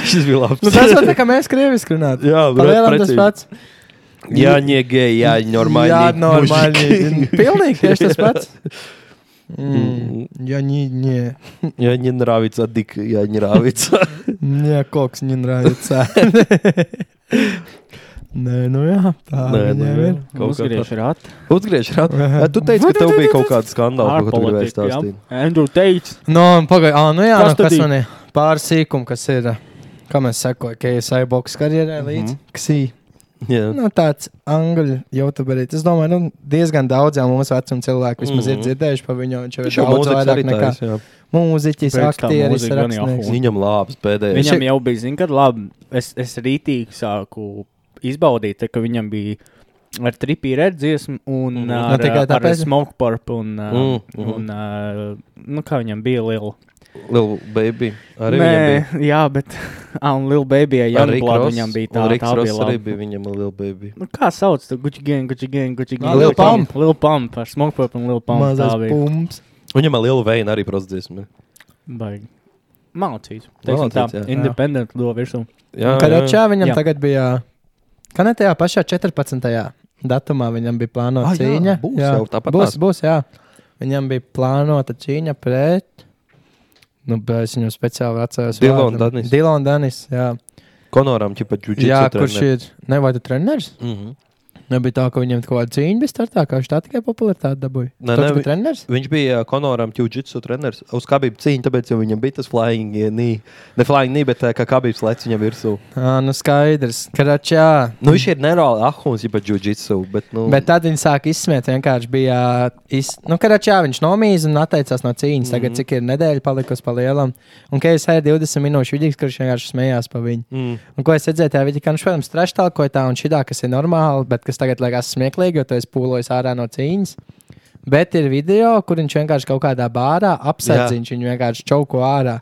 Šis bija labs. Nu, tas var tā kā mēs krieviski runāt. Jā, Palielam tas precīzi. pats. Jā, nie gej, jā, normāli. Jā, normāli. mužiki. <laughs> Pilnīgi tieši tas pats. Mm. Ja не, не. Ja не нравится, дик, я не нравится. Мне кокс не нравится. Nē, nu jā, tā Nē, nu jā. ir. Uzgriež ratu. Uzgriež ratu. Jā, Tu teici, ka tev bija kaut kāda skandāla, ko tu gribēji stāstīt. Andrew teica, Nu, pagaidi, ah, nu jā, Kas nu, kas man ir pāris sīkumi, kas ir, kā mēs sekojam, ka ir boxe karjerē līdzi. Mhm. Ksī. Jā. Nu, tāds angļu youtuberis. Es domāju, nu, diezgan daudz jau mūsu vecuma cilvēku vismaz mm -hmm. ir Mhm. dzirdējuši par viņu. Viņš jau ir daudz vairāk arī nekā jā. mūziķis, tā aktieris, rakstnieks. Viņam labs pēdējais. viņam jau bija, zina, kad labi, es, es rītīgi sāku izbaudīt, te, ka viņam bija ar tripī redzējumu un Mhm. mm. Nu, ar, tikai ar tāpēc? smoke purp un, uh, Mm, mm, un uh, nu, kā viņam bija liela. Lil baby. Arī Nē, bija. jā, bet <laughs> ah, un Lil Baby, ja Ar Rick Youngblood Ross. viņam bija tā, Un Riks tā bija Ross arī labi. bija viņam Lil baby. Nu, kā sauc to Gucci gang, Gucci gang, Gucci gang. Lil Pump. Lil Pump, ar smoke purp un Lil Pump. Tā bija. pumps. Viņam ar lielu veinu arī prosdziesmu. Baigi. Malcīts. Malcīts, tā, jā. independent do virsū. Jā, Kad atšā viņam Jā. jā. tagad bija, kā ne tajā pašā 14. datumā viņam bija plānota Ah, jā, cīņa. būs jau tāpat būs, tās. būs, jā. Viņam bija plānota cīņa pret, nu, es viņu speciāli atceros. Vārdu. Danis. Dilonu Danis, jā. Konoram ķipa. Jā, kurš ir, ne, vai tu treneris? Nebija tā, ka viņam kaut kāda cīņa bija startā, kā viņš tā tikai popularitāti dabūja. Nē, esi vi- treneris? Viņš bija Konoram Tjūdžitsu treneris. Uz bija cīņa, tāpēc viņam bija tas flying knee. Ne flying knee, bet eh, kā kabības lec viņam virsū. Ā, nu skaidrs. Karačā. Nu, viņš ir nereāli ahuns, ja pat džudžitsu, bet, nu, Bet tad viņi sāka izsmiet. Vienkārši bija. Iz... Nu, Karačā viņš nomīza un atteicās no cīņas. Tagad, Mhm. cik ir nedēļa palikusi pa lielam. Un, es eju 20 minūšu vidīgs, kurš vienkārši smējās pa viņu. mm, Un, ko es redzēju, tajā vidī, ka viņš, protams, treštālkoja tā un šī tā, kas ir normāli, bet kas tagad liekas smieklīgi, jo tu esi pūlojis ārā no cīņas. Bet ir video, kur viņš vienkārši kaut kādā bārā viņš viņu vienkārši čauko ārā.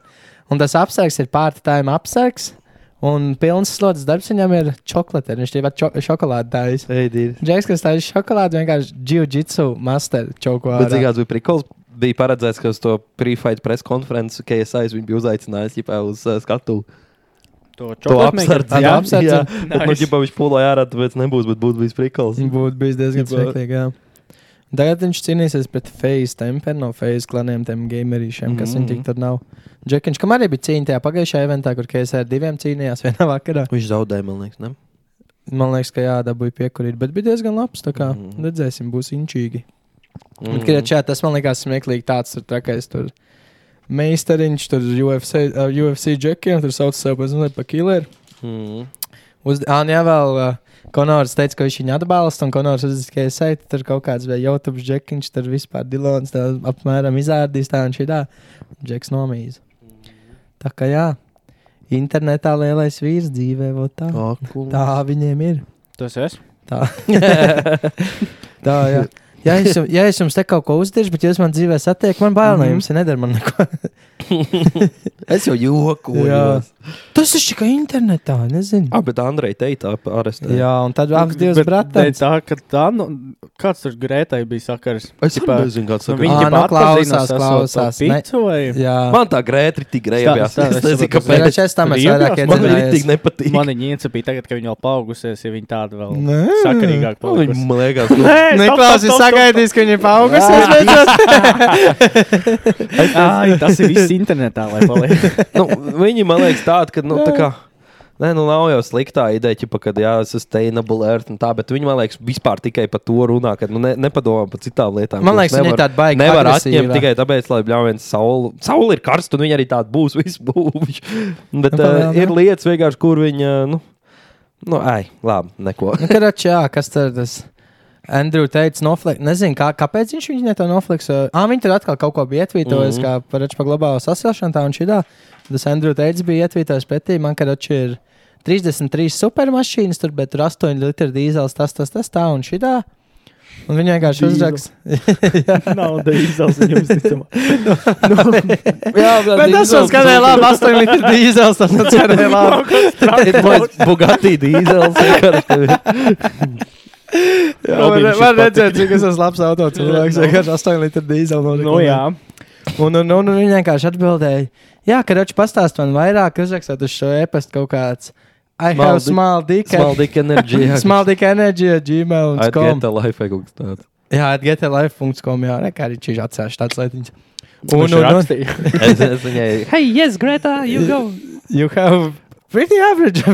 Un tas apsargs ir pārtājuma apsargs. Un pilns slodzes darbs viņam ir čokolāde. Viņš jau taisa. Ej, dīri. Džeks, kas taisa šokolādi, vienkārši jiu-jitsu master čauko Bet, zināms, bija prikols. Bija paredzēts, ka uz to pre-fight press konferenci KSI viņi bija uzaicinājuši ģipā, uz uh, skatu. To To apsardzi. Jā, apsardzi. jā. <laughs> Bet, nu, Nice. ģipā, viņš pūlēja ārā, tāpēc nebūs, bet būtu bijis prikols. Būtu bijis diezgan smieklīgi. jā. Tagad viņš cīnīsies pret Face Temper no Face klaniem, tiem gamerīšiem, kas mm. -hmm. viņam tur nav. Džekiņš, kam arī bija cīņa tajā pagājušajā eventā, kur KSR ar diviem cīnījās vienā vakarā. Viņš zaudēja, man liekas, ne? Man liekas, ka jā, dabūja piekurīt, bet bija diezgan labs. Tā kā Mhm. redzēsim, būs inčīgi. Mm. -hmm. Bet, kad tas man liekas smieklīgi, tāds tur trakais tur. Meisteriņš tur UFC, uh, UFC džekiem, tur sauc sev par, zinu, par killeru. Mhm. Uz, ā, un jā, vēl uh, Konors teica, ka viņš viņu atbalsta, un Konors uzzīmēja, ka es eju, tur kaut kāds vai YouTube džekiņš, tur vispār Dilons tā apmēram izrādīs tā un šī tā. Džeks nomīza. Tā kā jā, internetā lielais vīrs dzīvē, vot tā. Ak, Tā viņiem ir. Tas es. Tā. <laughs> tā, jā. <laughs> Ja es, jums, ja es jums te kaut ko uzdiršu, bet jūs man dzīvē satiekat, man bail no jums, ja nedara man neko. <laughs> <laughs> Es jau jokoju. Tas ir tikai internetā, nezinu. Ah, bet Andrei teica, arestē. Jā, un tad abas divas Bet brataļas. Tā, ka tā, nu, kāds tur Grētai bija sakars? Es Tipā, nezinu, kāds nu, sakars. Viņa Ā, jau nu, klausās, klausās. to Picu vai? Jā, Man tā grēta tik grējās. Stāv, Es nezinu, es kāpēc. Pēc es tam es vairāk iebjās, Man arī tik nepatīk. Man viņa iecipīja tagad, ka viņa vēl paaugusies, ja viņa tāda vēl Nē. sakarīgāk Nu, Viņa palikusi. man liekas, nu, Neklausies, sagaidīs, ka viņa paaugusies <laughs> tas ir viss internetā, lai paliek. nu, viņi man liekas tādi, ka, nu, tā kā. Nē, nu nav jau sliktā ideja, ķipa, kad jā, sustainable earth un tā, bet viņi man liekas vispār tikai par to runā, ka nu, ne, nepadomā par citām lietām. Man liekas, viņi ir tādi baigi Nevar atņemt tikai tāpēc, lai bļāviens saule. Saule ir karsta, un viņi arī tādi būs, <laughs> viss būs. Bet Nu, uh, pamēram, ir jā. lietas vienkārši, kur viņi, nu, nu, ai, labi, neko. Nu, Karač, jā, kas tur tas? Andrew teica, noflek, nezinu, kā, kāpēc viņš viņu to nofliks. Ah, viņi tur atkal kaut ko bija ietvītojis, mm. -hmm. kā par reču par globālo sasilšanu tā un šī tā. Tas Andrew teica, bija ietvītojis pretī, man karač ir 33 supermašīnas, tur, bet tur 8 litri dīzels, tas, tas, tas, tā un šī tā. Un viņi vienkārši uzraksta. <laughs> Nav dīzels viņam uzticamā. <laughs> jā, Bet tas jau <laughs> skanēja labi, 8 litri dīzels, tas jau skanēja labi. Bugatti dīzels. Jā, var patika. redzēt, cik tas ir labs auto cilvēks. Vienkārši 8 litri dīzela. Nu jā. Un, un, un, un viņi vienkārši atbildēja, jā, ka Ročs pastāst man vairāk, uzrakstot uz šo e-pastu kaut kāds. I Small have small dick. Small dick energy. <laughs> jā. Small dick energy at gmail. I'd get a life vai kaut kas tāds. Jā, at getalife.com. Jā, nekā arī šīs atsevišķas tādas lietiņas. Un, Viņš un, un, rakstīja. <laughs> Es, es viņai, Hey, yes, Greta, you go. you have pretty average. <laughs>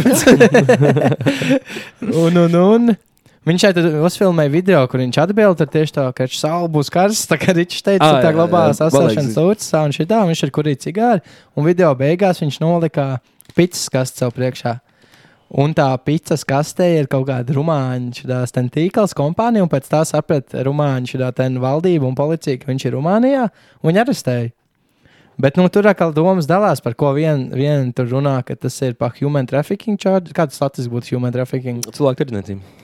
un, un, un. Viņš šeit uzfilmēja video, kur viņš atbild ar tieši to, ka saule būs karsts. Tā kā viņš teica, Ah, tā sasilšanas palīdzi. sūdzes un šī tā, viņš ir kurī cigāri. Un video beigās viņš nolika pitsas kastu sev priekšā. Un tā pitsas kastē ir kaut kāda rumāņu tīkls kompānija, un pēc tā saprata rumāņu valdība un policija, ka viņš ir Rumānijā, un viņi arestēja. Bet nu, tur atkal domas dalās, par ko vien, vien tur runā, ka tas ir par human trafficking charge. Kāds status būtu human trafficking? cilvēku tirdzniecība.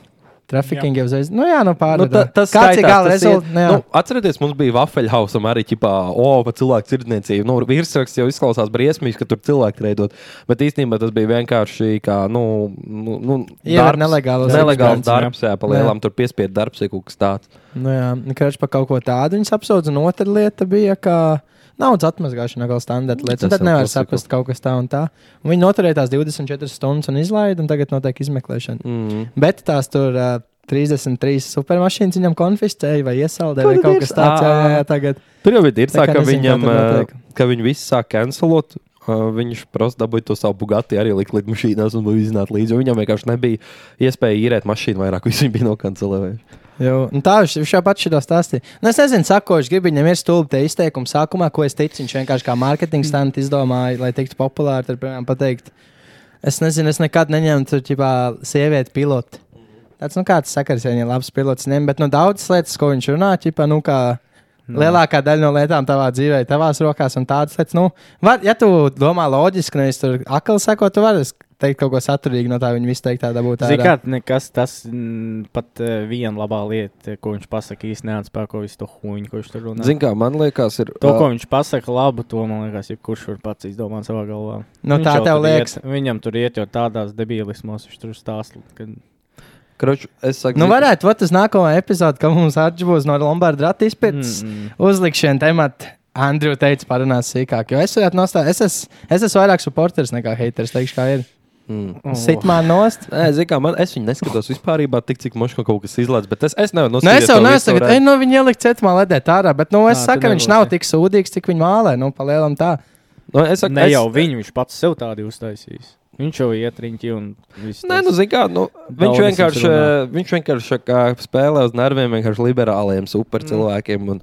Trafficking jau uzreiz. Nu jā, nu Nu, pārāk. ta, tas Kāds ir skaitās, gala rezultāts? Nu, atcerieties, mums bija Vafeļhausam arī ķipā, o, pa cilvēku tirdzniecību. Nu, virsraksts jau izklausās briesmīgi, ka tur cilvēki treidot. Bet īstenībā tas bija vienkārši kā, nu, nu, nu nelegālos nelegāls eksperimentus, darbs, jā, pa Jā. lielām tur piespiedu darbs, ja kaut kas tāds. Nu, jā, krāšņi par kaut ko tādu viņas apsūdz. Un otra lieta bija, ka naudas atmazgāšana kā standarta lieta. Un Tas Tad nevar klasika. saprast kaut kas tā un tā. Un viņi noturēja tās 24 stundas un izlaida, un tagad notiek izmeklēšana. Mm. Bet tās tur uh, 33 supermašīnas viņam konfiscēja vai iesaldēja vai kaut kas tāds. Jā, jā, jā, tagad. Tur jau bija tā, ka viņam, ka viņi visi sāk cancelot. ā, Viņš prasa dabūja to savu Bugatti arī likt līdz mašīnās un izzināt līdzi. Viņam vienkārši nebija iespēja īrēt mašīnu vairāk, <laughs> viņš bija nokancelējuši. Jo, un tā viņš, viņš jau pats šito stāstīja. Nu, es nezinu, sakoši, gribu viņam ir stulbi tie izteikumi sākumā, ko es ticu. Viņš vienkārši kā mārketinga stanti izdomāja, lai tiktu populāri. Tad, piemēram, pateikt, es nezinu, es nekad neņemtu ķipā, sievieti pilotu. Tas, nu, kāds sakars, ja viņa ir labs pilots, ņem, bet, nu, daudzas lietas, ko viņš runā, ķipā, nu, kā lielākā daļa no lietām tavā dzīvē, ir tavās rokās, un tādas lietas, nu, var, ja tu domā loģiski, nevis tur akli sakot, tu vari teikt kaut ko saturīgu no tā viņa visu teiktā dabūt. ārā. Ziniet, nekas tas mm, pat uh, viena labā lieta, ko viņš pasaka, īstenībā neatspēko visu to huņu, ko viņš tur runā. Ziniet, kā man liekas, ir. To, ko viņš pasaka, labu, to man liekas, jebkurš var pats izdomāt savā galvā. Nu, Viņš tā tev liekas. Iet, viņam tur iet jau tādās debilismos, viņš tur stāsta. Kad... Kroč, es saku, Nu, varētu būt tas nākamā epizode, kad mums būs no Lombarda rata izpētes. Mm, mm. Uzlikšana temata. Andrew teica, parunās sīkāk. Jo es varētu nostāt, es esmu, es esmu vairāk supporters nekā haters. Teikšu, kā ir. Mm. Oh. Sit man nost. Nē, zini, kā man, es viņu neskatos vispār, tik cik moško kaut kas izlaiž, bet es, es nevaru Nu, es noskatīties. jau neesmu, visu tagad, varētu- ej, no viņa ielikt ceturmā ledē tārā, bet, nu, es Ā, saku, viņš nav tik sūdīgs, cik viņa mālē, nu, palielam tā. Nu, es saku, Ne es, jau viņu, viņš pats sev tādu uztaisījis. Viņš jau iet riņķi un viss. Nē, nu, zini, kā, nu, viņš vienkārši, viņš vienkārši kā, spēlē uz nerviem vienkārši liberāliem super cilvēkiem. Un,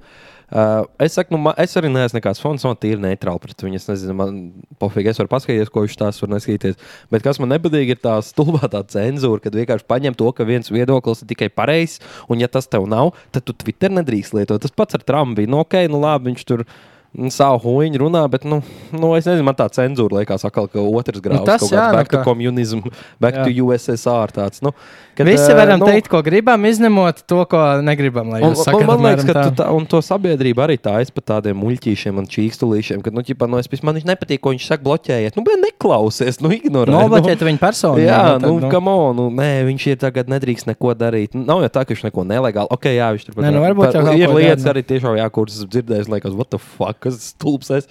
uh, es saku, nu, ma- es arī neesmu nekāds fons, man tīri neitrāli pret viņu. Es nezinu, man pofīgi, es varu paskatīties, ko viņš tās var neskatīties. Bet kas man nepatīk, ir tā stulbā tā cenzūra, kad vienkārši paņem to, ka viens viedoklis ir tikai pareizs, un ja tas tev nav, tad tu Twitter nedrīkst lietot. Tas pats ar Trumpu bija. Nu, ok, nu labi, viņš tur. nu, Savu huīņu runā, bet, nu, nu, es nezinu, man tā cenzūra liekas, atkal, ka otrs grāmatas tas kaut jā, nu back to kā- communism, back Jā. to USSR. Tāds, nu, kad, Visi eh, varam nu, teikt, ko gribam, izņemot to, ko negribam. Un, jūs un, sakat, man liekas, ka tā. tā, un to sabiedrība arī tā ir par tādiem muļķīšiem un čīkstulīšiem. Kad, nu, ķipa, nu, es, pis- man viņš nepatīk, ko viņš saka, bloķējiet. Nu, bet neklausies, nu, ignorē. Noblokēt nu, viņa personu. Jā, tad, nu, kam on, nu, nē, viņš ir tagad nedrīkst neko darīt. Nu, Nav jau tā, ka viņš neko nelegāli. Ok, jā, viņš tur Nē, nu, varbūt jau ir lietas nu. arī tiešām, jā, kuras dzirdējis, liekas, what the fuck, kas stulbs es.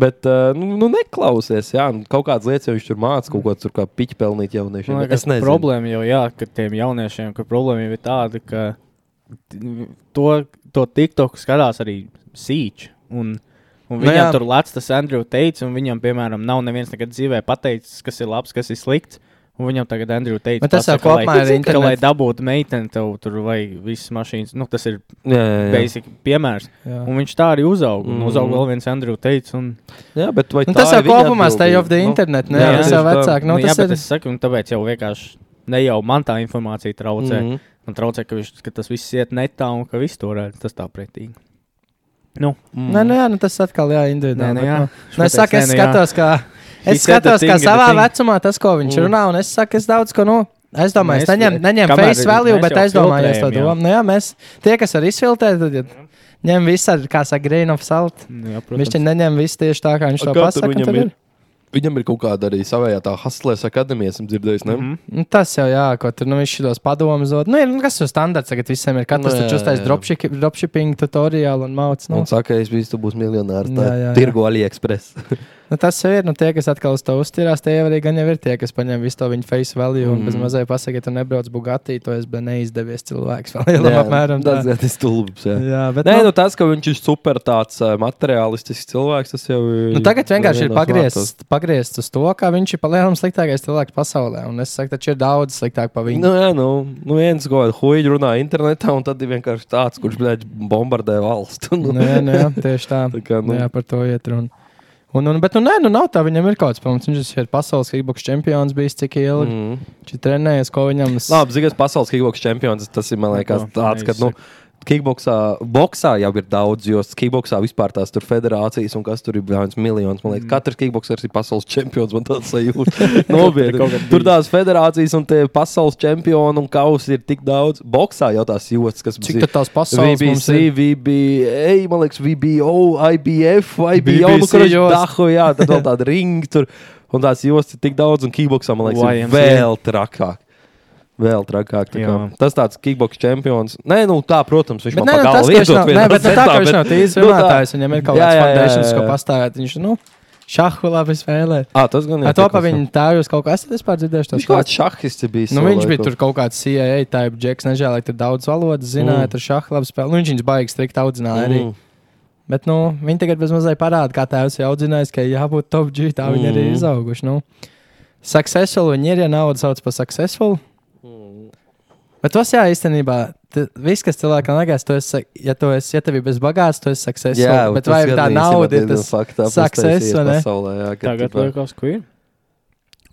Bet, uh, nu, nu, neklausies, jā, nu, kaut kādas lietas, jau viņš tur māca, kaut ko tur kā piķi pelnīt jauniešiem. Man liekas, problēma jau jā, ka tiem jauniešiem, ka problēma jau ir tāda, ka to, to TikTok skatās arī sīči. Un, un Nu viņam jā. tur lēts tas Andrew teica, un viņam, piemēram, nav neviens nekad dzīvē pateicis, kas ir labs, kas ir slikts. Un viņam tagad Andrew teica, Bet tas pasaka, kopumā ir ka, lai dabūtu meiteni tev tur vai visas mašīnas. Nu, tas ir Jā, jā, jā. basic piemērs. Jā. Un viņš tā arī uzauga. Un Mhm. uzauga vēl viens Andrew teica. Un... Jā, bet vai Nu, tā tas ir kopumā stay off the atbildība? internet, Nu, ne? jā, Tas jau vecāk. Nu, Nu, jā, bet ir. es saku, un tāpēc jau vienkārši ne jau man tā informācija traucē. Mm. -hmm. Man traucē, ka, viņš, ka tas viss iet netā un ka viss to redz. Tas tā pretīgi. Nu, Nē, nu, jā, nu, tas atkal jā, individuāli. Nē, nu bet, jā. nu, Viņš Nu, es saku, es nē, nu skatos, kā, es skatos, kā savā vecumā tas, ko viņš Mm. runā, un es saku, es daudz ko, nu, es domāju, es Mēs- neņemu, neņemu kamēr face value, bet aizdomājos to jā. domu. Nu, jā, mēs, tie, kas var izfiltrēt, tad ir- ņem visu ar, kā saka, grain of salt. nu jā, Viņš protams. te neņem visu tieši tā, kā viņš A to pasaka. viņam ir? Viņam ir kaut kāda arī savējā tā Haslēs akadēmija, esmu dzirdējis. Ne? Mm -hmm. Nu, Tas jau jā, ko tur nu, viņš šos padomus dod. Nu, ir, nu, kas ir standarts, tagad visiem ir katrs jā, taču uztais jā. dropship- dropshipping tutoriālu un mācīts. Nu. Un saka, es biju, tu būsi miljonārs. Jā, jā, jā. Tirgo AliExpress. <laughs> nu, tas jau ir, nu, tie, kas atkal uz to uztirās, tie jau arī gan jau ir tie, kas paņem visu to viņa face value un Mhm. bez mazai pasaka, ja tu nebrauc Bugatti, to es biju neizdevies cilvēks. Lielam apmēram tas tā. ir stulbs. Jā. Jā, bet Nē, nu, nu, tas, ka viņš ir super tāds uh, materiālistisks cilvēks, tas jau ir. Nu, tagad vienkārši ir pagriezts, pagriezts uz to, ka viņš ir palielinājums sliktākais cilvēks pasaulē. Un es saku, taču ir daudz sliktāk par viņu. Nu, jā, nu, nu viens kādā huīģi runā internetā, un tad ir vienkārši tāds, kurš blēģ, bombardē valstu. Nu, jā, nu, jā, tieši tā. Tā kā, nu. nu. Jā, par to iet runa. Un, un, bet, nu, nē, nu, nav tā, viņam ir kaut kāds pamats. Viņš ir pasaules kickbox čempions, bijis cik ilgi. Mm. Viņš ir trenējies, ko viņam Labi, Zigas pasaules kickboks čempions. Tas ir, man liekas, tāds, ka, nu, kickboksā, boxā jau ir daudz, jo kickboksā vispār tās tur federācijas un kas tur ir viens miljons. Man liekas, katrs kickboksers ir pasaules čempions. Man tāds sajūta. <laughs> Nopietni. Kaut kad Tur tās federācijas un tie pasaules čempioni un kausi ir tik daudz. Boksā jau tās jūtas, kas Cik tad tās pasaules ir? VBA, man liekas, VBO, IBF, IBO, nu, BBC kurš jost. dahu, jā, tad vēl tāda ringa tur. Un tās jostas ir tik daudz, un kickboksā, man liekas, ir vēl trakāk. Vēl trakāk. tā kā. Tas tāds kickboks čempions. Nē, nu tā, protams, viņš Bet man nē, nu, tas, viņš nav, nē, bet nu, tā, ka viņš bet- nav nu, tā- runātājs, viņam ir kaut kāds jā, ko pastāvēt. Viņš, nu, šahu labi spēlē. Ā, tas gan ir. Ar to pa viņu tēvu jūs kaut ko esat vispār dzirdējuši? to Viņš kaut kāds šahists bija. Nu, viņš bija tur kaut kāds CIA type džeks, nežēl, tur daudz valodas zināja, Mm. tur šādi labi spēlēja. Nu, viņš viņus baigi strikt audzināja arī. Mm. Bet, nu, viņi tagad mazliet parāda, kā tēvs ir audzinājis, ka jābūt top G, tā viņi arī Mm. izauguši. Nu. Successful viņi ir, ja naudu sauc par successful. Mm. Bet tas jā, īstenībā, viss, kas cilvēkam liekas, tu esi, ja tu esi, ja tev ir bez bagāts, tu esi successful. Jā, bet tas vai tā nauda ir tas success, vai ne? pasaulē, jā, Tagad tipā- liekas, ka ir.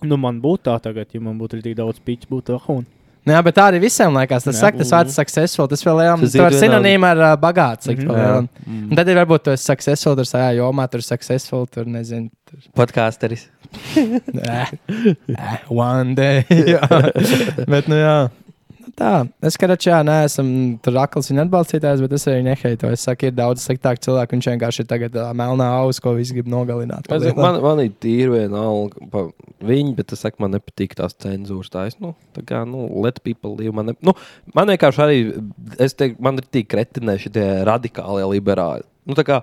Nu, man būtu tā tagad, ja man būtu tik daudz pīķu, būtu ahun. Nu, jā, bet tā arī visiem liekas. Tas saka, tas vārds successful. Tas vēl Tas tas ir sinonīma ar uh, bagāts. Mm. -hmm. Jā. Un tad ir varbūt esi successful, tur sajā jomā, tur successful, tur nezinu. Tur, Podcasteris. <laughs> eh, eh, one day. <laughs> <laughs> bet, nu jā. Tā, es kā rečā, neesmu tur akls viņa atbalstītājs, bet es arī neheitoju. Es saku, ir daudz sliktāku cilvēku. Viņš vienkārši ir tagad uh, melnā auss, ko visi grib nogalināt. Es Man, man ir tīri vienalga par viņu, bet es saku, man nepatīk tās cenzūras. Es, nu, tā kā, nu, let people live. Man, ne, nu, man vienkārši arī, es teiktu, man ir tik kretinē šie radikālie liberāļi. Nu, tā kā,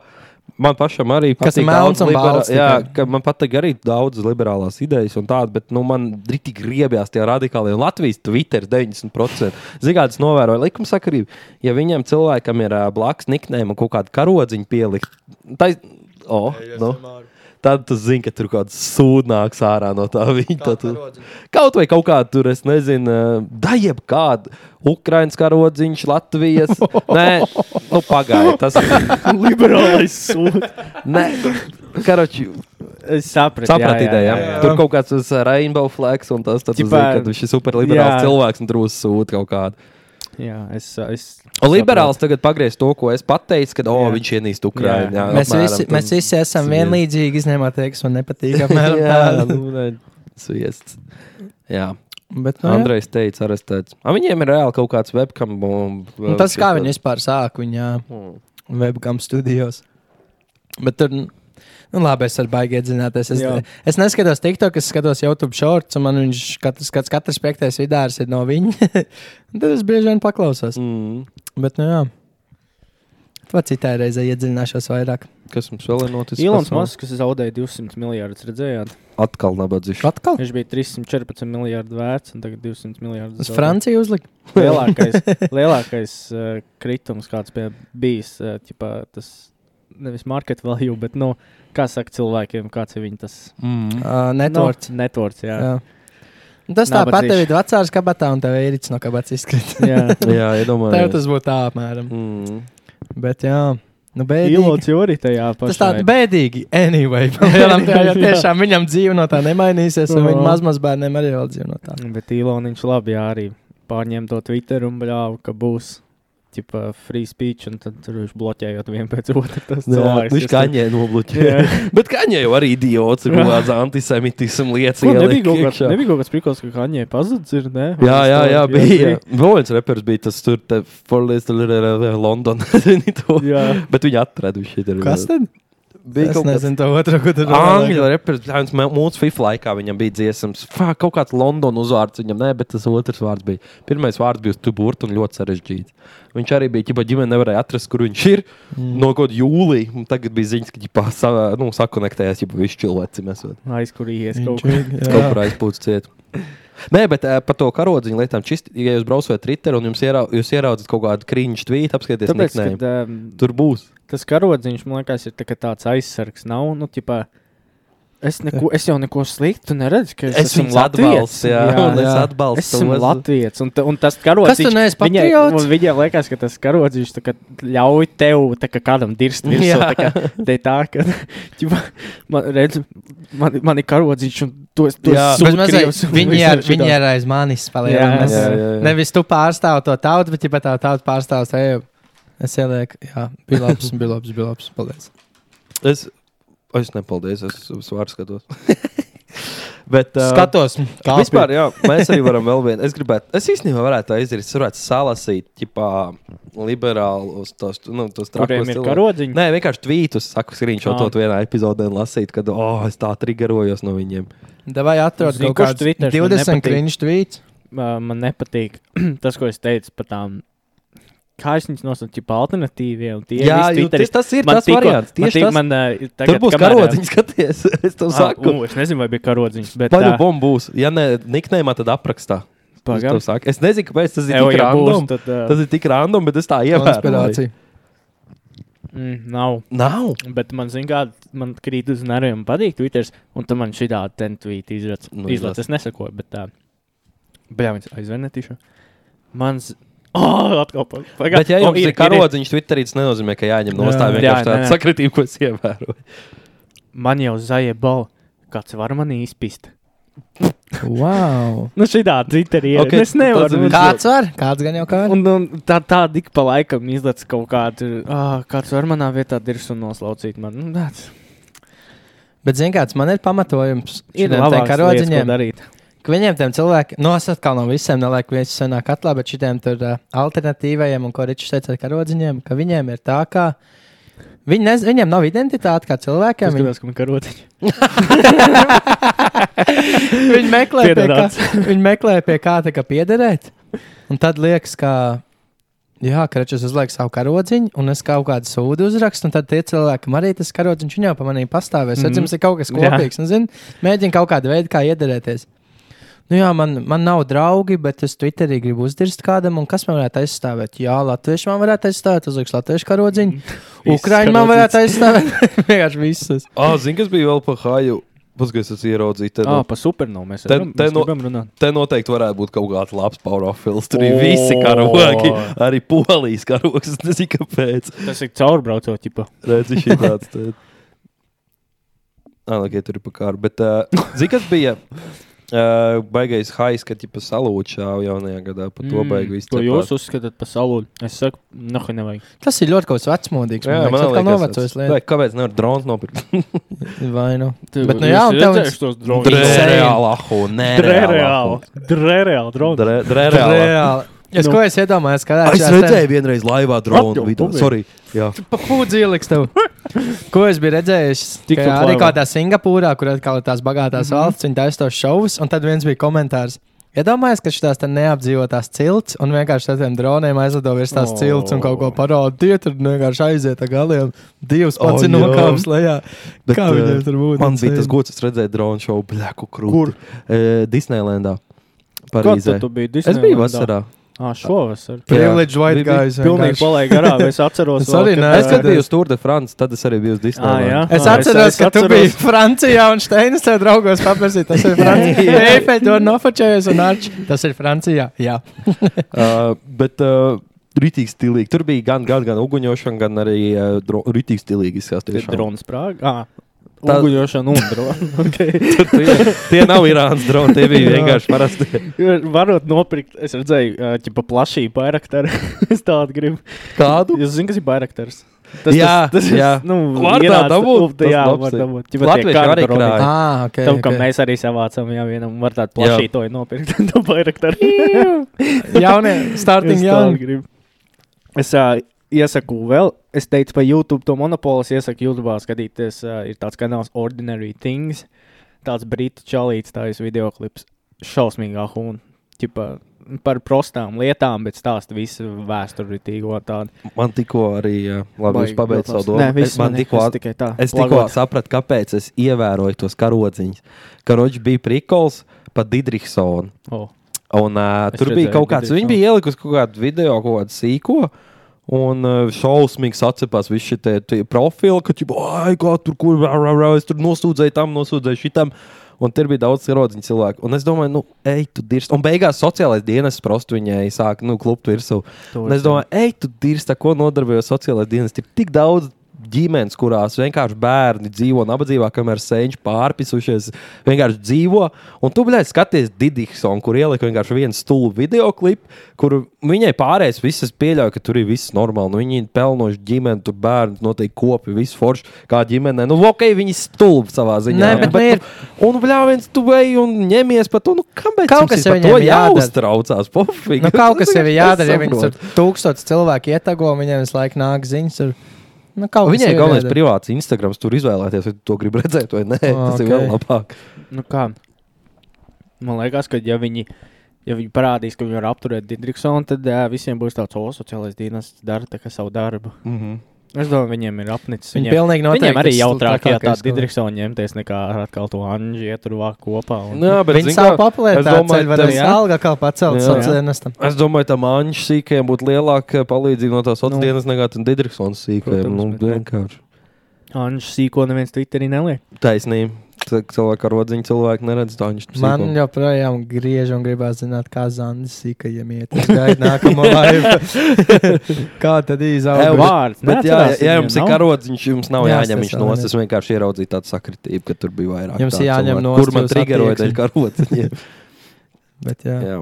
Man pašam arī Kas ir patīk melns daudz balts Jā, ka man patīk arī daudzas liberālās idejas un tādas, bet nu, man rītīgi griebjās tie radikālie. Latvijas Twitter 90%. Zigādas novēroja likumsakarību. Ja viņam cilvēkam ir uh, blakus niknēm un kaut kāda karodziņa pielikt, tad. Oh, nu. Tad tu zini, ka tur kaut kāds sūdnāks ārā no tā viņa. Tad tu- Kaut vai kaut kāda tur, es nezinu, da jebkāda Ukraiņas karodziņš, Latvijas. <laughs> Nē, nu pagaidi, tas ir <laughs> Liberālais sūds. Nē, karoči, Es sapratu. Sapratu ideju. Tur kaut kāds uz rainbow flags un tas, tad tu Ķipā- zini, ka viņš ir superliberāls Jā. cilvēks un tur uzsūta kaut kādu. Jā, es. es Liberāls tagad pagriez to, ko es pateicu, kad oh, Jā. viņš ienīst Ukraiņu. Jā, Mēs apmēram visi, mēs visi esam sviest. vienlīdzīgi, izņemot tie, kas man nepatīk. <laughs> apmēram Jā, nu, sviests. Jā. Bet, nu, jā. Andrejs teica, arestēts. A, viņiem ir reāli kaut kāds webcam. Un, Un tas, kā viņi vispār sāk viņa Hmm. webcam studijos. Bet tur, nu, labi, es varu baigi iedzināties. Es, Jā. es neskatos TikTok, es skatos YouTube shorts, un man viņš katrs, katrs, katrs piektais vidārs ir no viņa. <laughs> Un Tad es bieži vien paklausos. Mm. Bet, nu jā. To citai reizei iedziļināšos vairāk. Kas mums vēl ir noticis? Ilons? Masks zaudēja 200 miljardus. Redzējāt? Atkal nabadzīgs. Atkal? Viņš bija 314 miljardi vērts un tagad 200 miljardus. Uz. Franciju uzlikt. lielākais, <laughs> lielākais uh, kritums, kāds bija bijis, uh, ķipā, tas nevis market value, bet, nu, kā saka cilvēkiem, kāds ir viņa tas Mm. Uh, networks. Nu, networks, jā. Jā. Un Tas tāpat tev ir vecāks kabatā, un tev ir īrits no kabatas izkrīt. <laughs> jā. <laughs> Jā, iedomājieties. Tev tas būtu tā apmēram. Mm. Bet jā, nu bēdīgi. Ilons jau arī tajā pašā. Tas tāds bēdīgi. Anyway, <laughs> palielam, tā, jo tiešām viņam dzīve no tā nemainīsies, un viņa Jā. mazmazbērniem arī vēl dzīve no tā. Bet Iloniņš labi jā, arī pārņem to Twitter un bļāva, ka būs. Ķipa, free speech, un tad tur viņš bloķējot vienu pēc otru. Tas Jā, cilvēks, viņš kaņē nobloķē. Jā. <laughs> Bet kaņē jau arī idiots ir kaut kāds antisemitisms lietas. Ieliek nebija, kaut kāds, nebija kaut kāds prikals, ka Kaņē pazudis ir, ne? Jā, jā, jā, bija. <laughs> Vēl viens reperis bija tas tur, te Forlīs, London. <laughs> zini to. Jā. Bet viņi atrada viņš ir. Kas tad? Bija Es kaut nezinu, to otru, ko tu Angļu reperis, viņš mūsu FIFA laikā viņam bija dziesmas. Fā, kaut kāds Londonas uzvārds viņam, ne, bet tas otrs vārds bija. Pirmais vārds bija Tuburta un ļoti sarežģīts. Viņš arī bija, ja ģimene nevarēja atrast, kur viņš ir. Mm. No kaut kāda jūlija, un tagad bija ziņas, ka ģipā, sa, nu, sakonektējās, ja viņš cilvēci mēs esam. Aizkurījies kaut ir, Kaut kur aizpūst ciet. Nē, bet uh, par to karodziņu lietām, čist, ja jūs braucat Twitter un jums ierau, jūs ieraudzat kaut kādu krīņu tvītu, apskatieties, kad, um, Tur būs. tas karodziņš, man liekas, ir tā, tāds aizsargs. Nav, nu, ķipā, es, neko, es jau neko sliktu neredzu, ka es, Es esmu Latvijas. atbalstu, jā, un es atbalstu Es esmu. Latvijas, un, ta- un tas karodziņš. Neesi viņai- patriots? un Viņiem liekas, ka tas karodziņš tā kā ļauj tev tā kā kādam dirst virsū. Jā. Tā kā te tā, ka, <laughs> ķipā, man, redz, man, man ir karodziņš, un to es to Jā, un Viņi ir, ir viņi ir aiz manis. Jā, jā, jā, jā. Nevis tu pārstāv to tautu, bet ja tā tauta pārstāv tevi. Es ielieku, jā, bija labs, bija labs, bija labs. Paldies. Es, es nepaldies, es uz svāru skatos. <laughs> bet, uh, Skatos, kā Vispār, jā, mēs arī varam vēl vienu. Es gribētu, es īstenībā varētu tā izdarīt. Es varētu salasīt, tipā, liberālus tos, nu, tos trakos cilvēkus. Nē, vienkārši tvītus, saku, screenshot Ah. vienā epizodē un lasīt, kad, oh, es tā triggerojos no viņiem. Vai atrod kaut Twitters man 20 nepatīk? krīņš tvīts? man nepatīk <clears throat> tas, ko es teicu par tām. Kā es viņus nosaucu par alternatīviem? Tie Jā, jo tas- tas ir man tas tikko- variants, Man, tieši tik, tas. man, uh, Tur tagad, būs kamēr, karodziņš, skaties, <laughs> es tev Ah, saku. u, es nezinu, vai bija karodziņš. Bet, Vai nu ā, bomba būs? Ja ne niknējumā, tad aprakstā. Es Pagam. saku. Es nezinu, kāpēc tas ir Evo, tik ja būs, random. tad, ā, Tas ir tik random, bet es tā ievēroju. Mm, nav. Nav. Bet man, zin, kā, man krīt uz nerviem, patīk Twitter, un tu man šī tāda tentvīta izlaiž. Nu, Izlaiž, es nesakoju, bet tā. Bļā, viņš aizver netīšu. Mans. Oh, atkal pa- pagā- Bet, ja jums ir karodziņš Twitterī, tas nenozīmē, ka jāņem no tā Jā, vienkārši tāda sakritība, ko es ievēroju. Man jau zaļa balva. Kāds var mani izpist? Wow. Nu, šī tāda Twitterī ir. Ok, Okay, es nevaru. tāds ir Kāds var? Kāds gan jau kā? Un, un tā, tā dik pa laikam izlaiž kaut kādu, ah, kāds var manā vietā dirst un noslaucīt man. Nu, tāds Bet, zini, kāds man ir pamatojums ir te labāk karodziņiem. darīt. Viņiem tiem cilvēkiem, no es atkal no visiem nelieku vietas senā katlā, bet šitiem tur uh, alternatīvajiem, un ko Ričs teica ar karodziņiem, ka viņiem ir tā, ka viņi nez, viņiem nav identitāte kā cilvēkiem. Viņi, gribēju, ka man karotiņi. <laughs> viņi, meklē pie kā, viņi meklē pie kā, tā kā piederēt. Un tad liekas, ka. Jā, ka Ričs uzliek savu karodziņu, un es kaut kādu sūdu uzrakstu, un tad tie cilvēki, arī tas karodziņš, jau pa manī pastāvēs. Mm Mhm. Redzams, ir kaut kas kopīgs. Mēģina kaut kādu veidu, kā iederēties. Nu jā, man, man nav draugi, bet es Twitterī gribu uzdirst kādam, un kas man varētu aizstāvēt? Jā, Latvieši man varētu aizstāvēt, uzliks Latviešu karodziņu. Ukrāņi man varētu aizstāvēt. <laughs> Vienkārši visas. Ah, zini, kas bija vēl pa haju? Paskaties, es ieraudzīju. Te, Ah, par supernovu mēs te, te, no, runāt. te noteikti varētu būt kaut kāds labs powerfils. Tur ir O! visi karogi, arī polijas karogs. <laughs> Es nezinu, kāpēc. Tas ir caurbraucot, ķipa. Redzi, šī <laughs> tāds. Te... Ah, okay, tur ir pa kāru. Bet, uh, zini, kas bija? Uh, baigais hais, kad jau salūta šāva jaunajā gadā. Par to. Mm, To jūs uzskatāt par salūdu. Es saku, nahu nevajag. Tas ir ļoti kaut kas vecmodīgs. Jā, man man liekas, atkal liekas, novecojis tas- lietas. Vai, kāpēc nevar drons nopirkt? Vai nu? Tu- Bet, nu jā, un tev redzējuši tos droņus? Drēreāli, ahu, Drēreāli. Drēreāli droni. Drēreāli. Reāli. Es Nu. ko es iedomājos, ka Es redzēju vienreiz laivā Sorry. Jā. Pūdzi ieliks tev. <laughs> Ko es biju redzējis? Tik Ka arī kādā Singapūrā, kur atkal ir tās bagātās Mhm. valsts, viņi taisa tos šovus, un tad viens bija komentārs. Iedomājieties, ka šīs neapdzīvotās cilts un vienkārši ar tādiem droniem aizlido virs tās O. cilts un kaut ko parāda. Tie tur vienkārši aiziet ar galiem. Divas O, pats jā. nokāpis lejā. Bet, Kā viņiem eh, tur būtu? Man bija tas gods, es redzēju dronu šovu Blaku Krūti. Kur? Uh, Disneylandā. Kad Parīzē. tu biji Es biju Disneylandā? vasarā. Ah, šovasar. Privileged white guys. Pilnīgi palaidu garām. Es atceros, <laughs> Es arī vēl, ne- kad- Es kad biju uz Tour de France, tad es arī biju uz Ah, jā. Es atceros, es ka tu biji Francijā un Steinis tev draugos paprasīja. Tas ir Francijā. <laughs> Eifeļ to nofočējies un arč. Tas ir Francijā. Jā. uh, bet uh, rītīgi stilīgi. Tur bija gan, gan, gan uguņošana, gan arī uh, rītīgi stilīgi. tiešām. droni sprāga. Ah, Tā- uguņošana un droni. <laughs> Okay. <laughs> tie, tie nav Irānas droni, tie bija <laughs> vienkārši parasti. Varot nopirkt, es redzēju, uh, ķipa plašī bairaktaru. es tādu gribu. Kādu? Jūs zināt, kas ir bairaktars? Jā, tas, tas, jā. Nu, Var tā dabūt? Tas Jā, labs var dabūt. Ķipa Latvieši arī droni. krāj. Ah, ok. Tam, kam okay. mēs arī savācām, jā, vienam var tādu plašītoju nopirkt. to bairaktaru. Jaunie, starting jauni. Es uh, iesaku vēl, es teicu par YouTube, to monopolu. Es iesaku YouTube skatīties, uh, ir tāds kanāls Ordinary Things. Tāds brītu čalīts, tā ir video klips. Šausmīgā hūna. Ķipa, par prostām lietām, bet stāsta visu vēsturītīgo tādu. Man tikko arī, labi, jūs pabeidzat savu domu. Nē, Es- man tikko es tikai tā, Es tikko sapratu, kāpēc es ievēroju tos karodziņus. Karoģis bija prikols par Didriksonu. Oh. Un uh, Es tur bija kaut kāds, Didriksonu. viņi bija ielikusi kaut kādu video, kaut kādu sīko. Un uh, šausmīgi sacepās visi šie profili, ka, ai, kā tur, kur, rā, rā, rā, es tur nosūdzēju tam, nosūdzēju šitam. Un tur bija daudz ierodziņu cilvēku. Un es domāju, nu, ej, tu dirsti. Un beigās sociālais dienas prostu viņai sāk, nu, klupt virsū. Un es domāju, ej, tu dirsti, ko nodarbojos sociālais dienas. Ir tik daudz ģimenes, kurās vienkārši bērni dzīvo nabadzībā, kamēr sēņš pārpisušies, vienkārši dzīvo. Un tu, blēdi, skaties Didiksonu, kur ielika vienkārši vienu stulu video klipu, kur viņai pārējais visas pieļauj, ka tur ir viss normāli. Nu, viņi ir pelnoši ģimeni, tur bērni noteikti kopi, viss forši kā ģimenē. Nu, ok, viņi stulbi savā ziņā. Nē, bet nu ir- Un, bļāviens, tu ej un ņemies par to, nu, kāpēc Kaut kas ir to jādara. jāuztraucās. Pofīgi. Nu, kaut kas jau ir <laughs> jādara, ja viņas tur tūkstotis cilvēku ietago, viņiem visu laiku nāk ziņas. Ar... Nu, Viņai ir galvenais jādara. privāts Instagram, tur izvēlēties, vai tu to gribi redzēt, vai nē. Ah, <laughs> Tas ir vēl labāk. Nu kā? Man liekas, ka ja viņi, ja viņi parādīs, ka viņi var apturēt Didriksonu, tad uh, visiem būs tāds, o, sociālais dienas dara tā kā savu darbu. Mm -hmm. Es domāju, viņiem ir apnicis. Viņi Viņiem, pilnīgi noteikti viņiem arī jautrāk, ja tādu Didriksonu ņemties, nekā atkal to Anģi ietur vāk kopā. Un... Jā, bet Viņi savu popularitāti es domāju, ceļ, var tam- arī alga kā pacelt Jā. sociālajiem dienestam. Es domāju, tam Anģis sīkajiem būtu lielāka palīdzība no tās otras Nu. dienas nekā tam Didriksons sīkajiem. Protams, Nu, bet, nu. vienkārši. Anģis sīko neviens Twitterī neliek. Taisnība. C- Cilvēki ar rodziņu cilvēku neredz to Anģis. Man joprojām griež un gribās zināt, kā Zandis sīkajiem iet. Es gaidu nākamo <laughs> laivu. <laughs> kā tad izaug? Jā, Vārds, Bet, jā, neatcerās ja jums ir nav? karodziņš, jums nav Jā, jāņem viņš nost. Es vienkārši ieraudzīju tādu sakritību, ka tur bija vairāk. Jums jāņem cilvēku. nost Kur man triggeroja dēļ karodziņa? <laughs> Bet, jā. Jā.